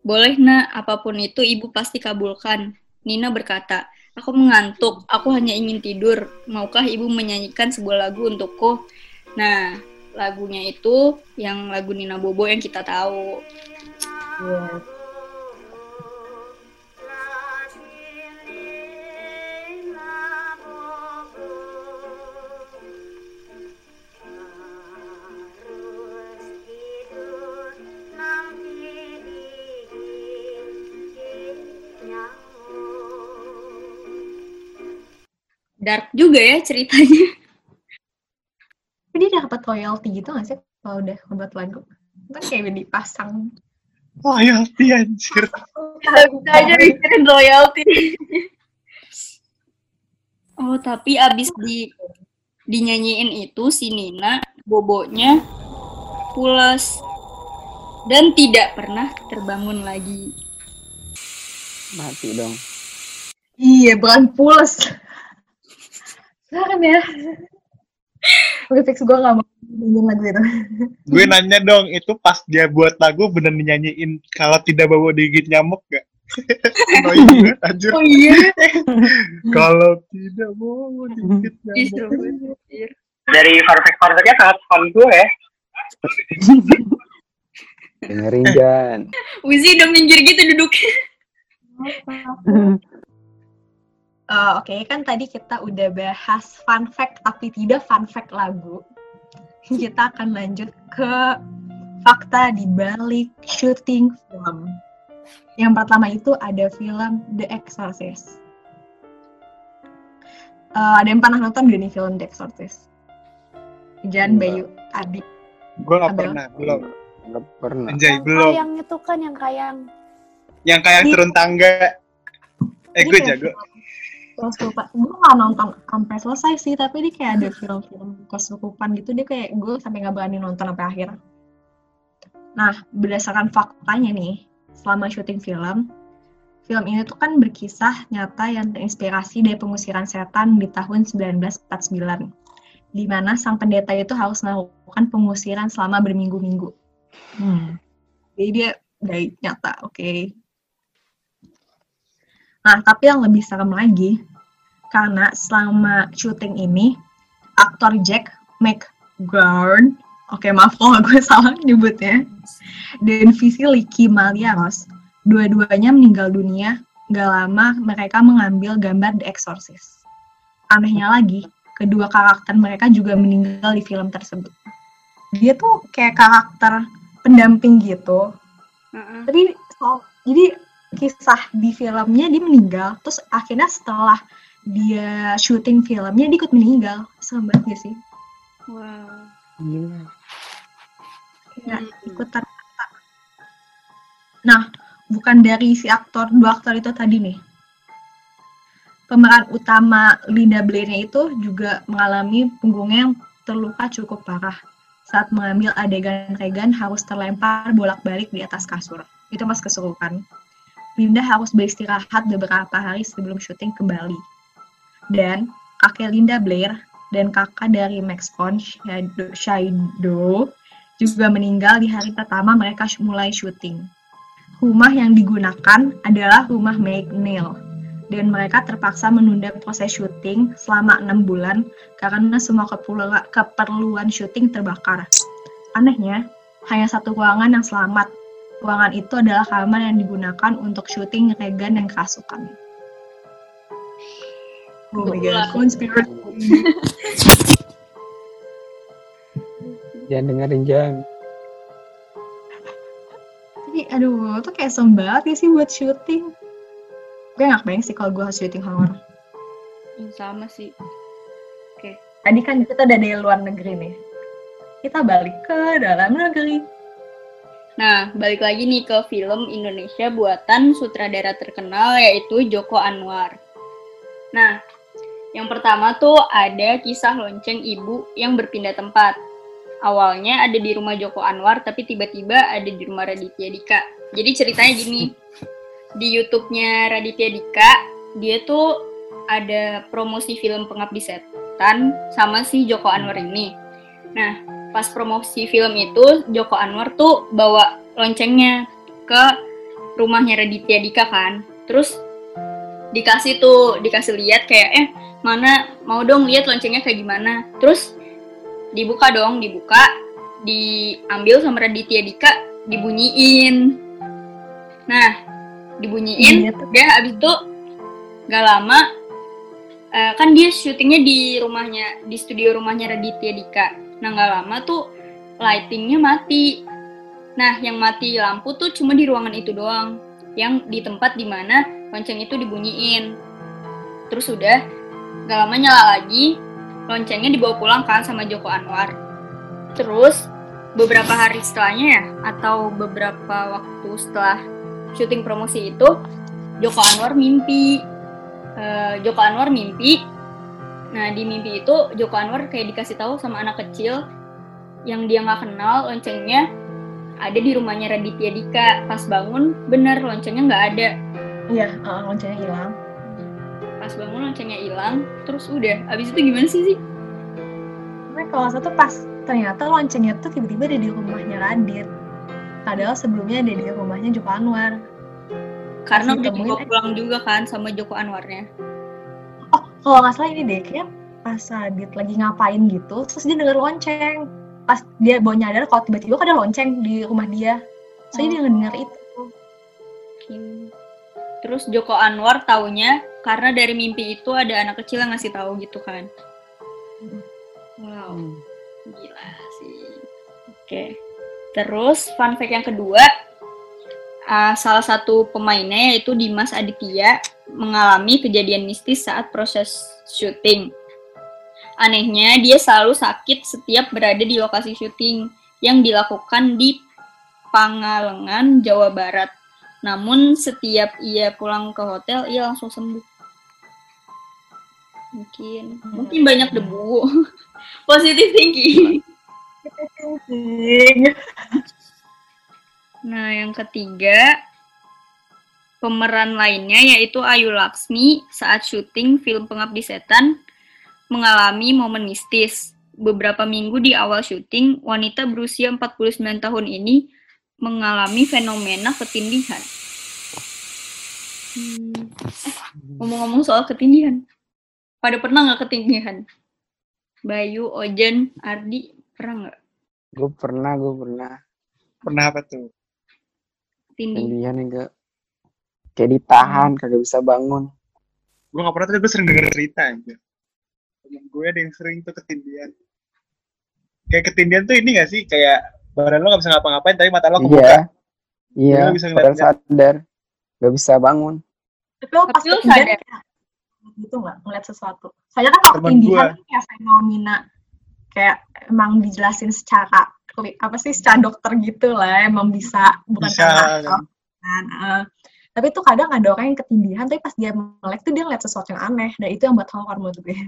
B: "Boleh, Nak. Apa pun itu ibu pasti kabulkan." Nina berkata, "Aku mengantuk. Aku hanya ingin tidur. Maukah ibu menyanyikan sebuah lagu untukku?" Nah, lagunya itu yang lagu Nina Bobo yang kita tahu. Dark juga ya ceritanya.
A: Tapi dia dapat royalty gitu nggak sih kalau udah membuat lagu? Kan kayak dipasang.
C: Royalty anjir.
B: Bisa aja mikirin royalty. oh, tapi abis di dinyanyiin itu si Nina bobonya pulas dan tidak pernah terbangun lagi.
G: Mati dong.
A: Iya, bukan pules. Kan ya. Oke, fix gue gak mau nyanyiin lagu itu.
C: Gue nanya dong, itu pas dia buat lagu bener dinyanyiin kalau tidak bawa digigit nyamuk gak? (laughs) Banget anjir.
B: Oh iya. (laughs)
C: Kalau tidak bawa digigit nyamuk.
F: Dari fact-nya sangat fun gue ya.
G: Dengerin Jan.
B: Wizi udah minggir gitu duduknya. (laughs)
A: Eh, Oke, kan tadi kita udah bahas fun fact tapi tidak fun fact lagu. Kita akan lanjut ke fakta di balik syuting film. Yang pertama itu ada film The Exorcist. Eh, ada yang pernah nonton gak nih film The Exorcist? Jan. Bayu, Adi.
C: Gue gak
A: Abel.
C: pernah, belum.
G: Nggak pernah.
C: Anjay,
D: Yang
C: belum.
D: kayang itu kan yang kayang.
C: Yang kayak
A: Di-
C: turun tangga. Eh,
A: Ini
C: gue
A: kayak
C: jago.
A: Kesurupan. Gue gak nonton sampai selesai sih, tapi dia kayak ada film-film kesurupan gitu. Dia kayak gue sampai gak berani nonton sampai akhir. Nah, berdasarkan faktanya nih, selama syuting film, film ini tuh kan berkisah nyata yang terinspirasi dari pengusiran setan di tahun 1949. Di mana sang pendeta itu harus melakukan pengusiran selama berminggu-minggu. Hmm. Jadi dia dari nyata, oke. Nah, tapi yang lebih serem lagi, karena selama syuting ini, aktor Jack McGurn, oke maaf kalau (laughs) gue salah nyebutnya, dan Vicky Maliaros, dua-duanya meninggal dunia gak lama mereka mengambil gambar The Exorcist. Anehnya lagi, kedua karakter mereka juga meninggal di film tersebut. Dia tuh kayak karakter pendamping gitu,
B: Heeh.
A: tapi so- jadi kisah di filmnya dia meninggal terus akhirnya setelah dia syuting filmnya dia ikut meninggal gak sih
B: Wow.
A: kayak ikutan nah bukan dari si aktor dua aktor itu tadi nih pemeran utama Linda Blair-nya itu juga mengalami punggungnya yang terluka cukup parah saat mengambil adegan Regan harus terlempar bolak-balik di atas kasur. Itu mas kesurupan. Linda harus beristirahat beberapa hari sebelum syuting kembali. Dan kakek Linda Blair dan kakak dari Max Sydow Sydow juga meninggal di hari pertama mereka mulai syuting. Rumah yang digunakan adalah rumah McNeil dan mereka terpaksa menunda proses syuting selama enam bulan karena semua keperluan, keperluan syuting terbakar. Anehnya, hanya satu ruangan yang selamat. Ruangan itu adalah kamar yang digunakan untuk syuting Regan dan kerasukan. Oh my god, conspiracy. (laughs)
G: Jangan dengerin Jan.
A: Tapi aduh, tuh kayak serem banget ya sih buat syuting. Gue gak kebayang sih kalau gue harus syuting horror.
B: Hmm, Sama sih.
A: Tadi kan kita udah dari luar negeri nih. Kita balik ke dalam negeri.
B: Nah, balik lagi nih ke film Indonesia buatan sutradara terkenal yaitu Joko Anwar. Nah, yang pertama tuh ada kisah lonceng ibu yang berpindah tempat. Awalnya ada di rumah Joko Anwar, tapi tiba-tiba ada di rumah Raditya Dika. Jadi ceritanya gini, di YouTube-nya Raditya Dika, dia tuh ada promosi film Pengabdi Setan sama si Joko Anwar ini. Nah, pas promosi film itu Joko Anwar tuh bawa loncengnya ke rumahnya Raditya Dika kan. Terus dikasih tuh dikasih lihat kayak eh mana mau dong lihat loncengnya kayak gimana. Terus dibuka dong, dibuka, diambil sama Raditya Dika, dibunyiin. Nah, dibunyiin, udah abis itu gak lama eh, kan dia syutingnya di rumahnya di studio rumahnya Raditya Dika. Nah nggak lama tuh lightingnya mati. Nah yang mati lampu tuh cuma di ruangan itu doang, yang di tempat di mana lonceng itu dibunyiin. Terus udah Gak lama nyala lagi, loncengnya dibawa pulang kan sama Joko Anwar. Terus beberapa hari setelahnya ya, atau beberapa waktu setelah syuting promosi itu, Joko Anwar mimpi. Eh, Joko Anwar mimpi. Nah di mimpi itu Joko Anwar kayak dikasih tahu sama anak kecil yang dia nggak kenal loncengnya ada di rumahnya Raditya Dika. Pas bangun bener loncengnya nggak ada.
A: Iya, loncengnya hilang.
B: Pas bangun loncengnya hilang, terus udah. Abis itu gimana sih sih?
A: Tapi kalau satu pas ternyata loncengnya tuh tiba-tiba ada di rumahnya Radit. Padahal sebelumnya ada di rumahnya Joko Anwar.
B: Karena udah
A: ditemuin,
B: dibawa pulang juga kan sama Joko Anwarnya.
A: Oh, kalau nggak salah ini deh, kayak pas Radit lagi ngapain gitu, terus dia denger lonceng. Pas dia baru nyadar kalau tiba-tiba ada lonceng di rumah dia. So, dia denger itu.
B: Oke. Terus Joko Anwar taunya karena dari mimpi itu ada anak kecil yang ngasih tahu gitu kan. Wow, gila sih. Oke. Terus fun fact yang kedua, uh, salah satu pemainnya yaitu Dimas Aditya mengalami kejadian mistis saat proses syuting. Anehnya, dia selalu sakit setiap berada di lokasi syuting yang dilakukan di Pangalengan, Jawa Barat. Namun setiap ia pulang ke hotel, ia langsung sembuh. Mungkin, mungkin banyak debu. (laughs) Positive thinking. Nah, yang ketiga, pemeran lainnya yaitu Ayu Laksmi saat syuting film Pengabdi Setan mengalami momen mistis. Beberapa minggu di awal syuting, wanita berusia 49 tahun ini mengalami fenomena ketindihan. Hmm, eh, ngomong-ngomong soal ketindihan, pada pernah nggak ketindihan? Bayu, Ojen, Ardi, pernah nggak?
G: Gue pernah, gue pernah.
C: Pernah apa tuh?
B: Tindih.
G: Kemudian enggak kayak ditahan, kagak bisa bangun.
C: Gue gak pernah, tapi gue sering denger cerita aja. Temen gue ada yang sering tuh ketindihan. Kayak ketindihan tuh ini gak sih? Kayak badan lo gak bisa ngapa-ngapain, tapi mata lo kebuka.
G: Iya. Iya,
C: Lu bisa
G: padahal sadar. Gak bisa bangun.
A: Tapi lo pas
B: lo
A: ketindihan
B: sadar.
A: Gitu nggak ngeliat sesuatu. Soalnya kan kalau
C: gua.
A: kan kayak fenomena kayak emang dijelasin secara apa sih secara dokter gitu lah emang bisa bukan
C: Bisa,
A: karena
C: kan?
A: eh. tapi tuh kadang ada orang yang ketindihan tapi pas dia melek tuh dia ngeliat sesuatu yang aneh dan itu yang buat horor menurut gue.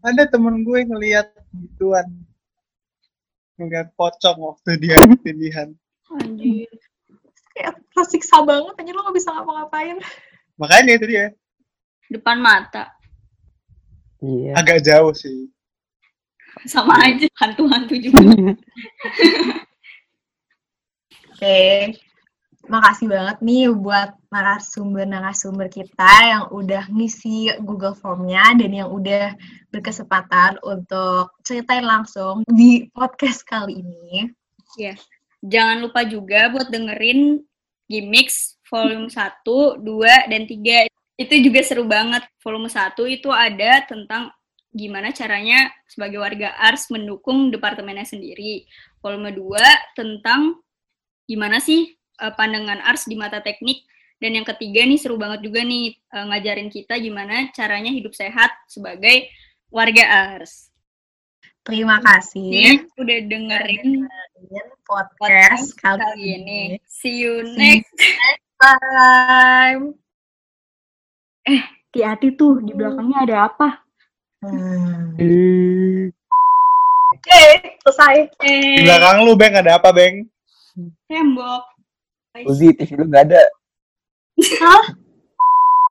C: Ada temen gue ngeliat gituan. Ngeliat pocong waktu dia (laughs) ketindihan.
B: Anjir.
A: Kayak tersiksa banget aja lo gak bisa ngapa-ngapain.
C: Makanya itu dia.
B: Depan mata.
G: Iya.
C: Agak jauh sih.
B: Sama aja, hantu-hantu juga. (laughs)
A: Oke. Makasih banget nih buat narasumber-narasumber kita yang udah ngisi Google Form-nya dan yang udah berkesempatan untuk ceritain langsung di podcast kali ini.
B: Ya. Jangan lupa juga buat dengerin Gimmicks volume 1, 2, dan 3. Itu juga seru banget. Volume 1 itu ada tentang gimana caranya sebagai warga ARS mendukung departemennya sendiri. Volume 2 tentang gimana sih eh, pandangan ARS di mata teknik. Dan yang ketiga nih seru banget juga nih eh, ngajarin kita gimana caranya hidup sehat sebagai warga ARS.
A: Terima kasih
B: Nih, udah dengerin
A: podcast kali
B: kali
A: ini.
B: ini. See you
A: See
B: next
A: time.
B: Hati-hati tuh di belakangnya ada apa?
A: Hmm. Oke, selesai.
C: Di
B: Eh,
C: belakang lu, Beng, ada apa, Beng?
B: tembok.
G: Uzi, TV lu gak ada.
A: Hah?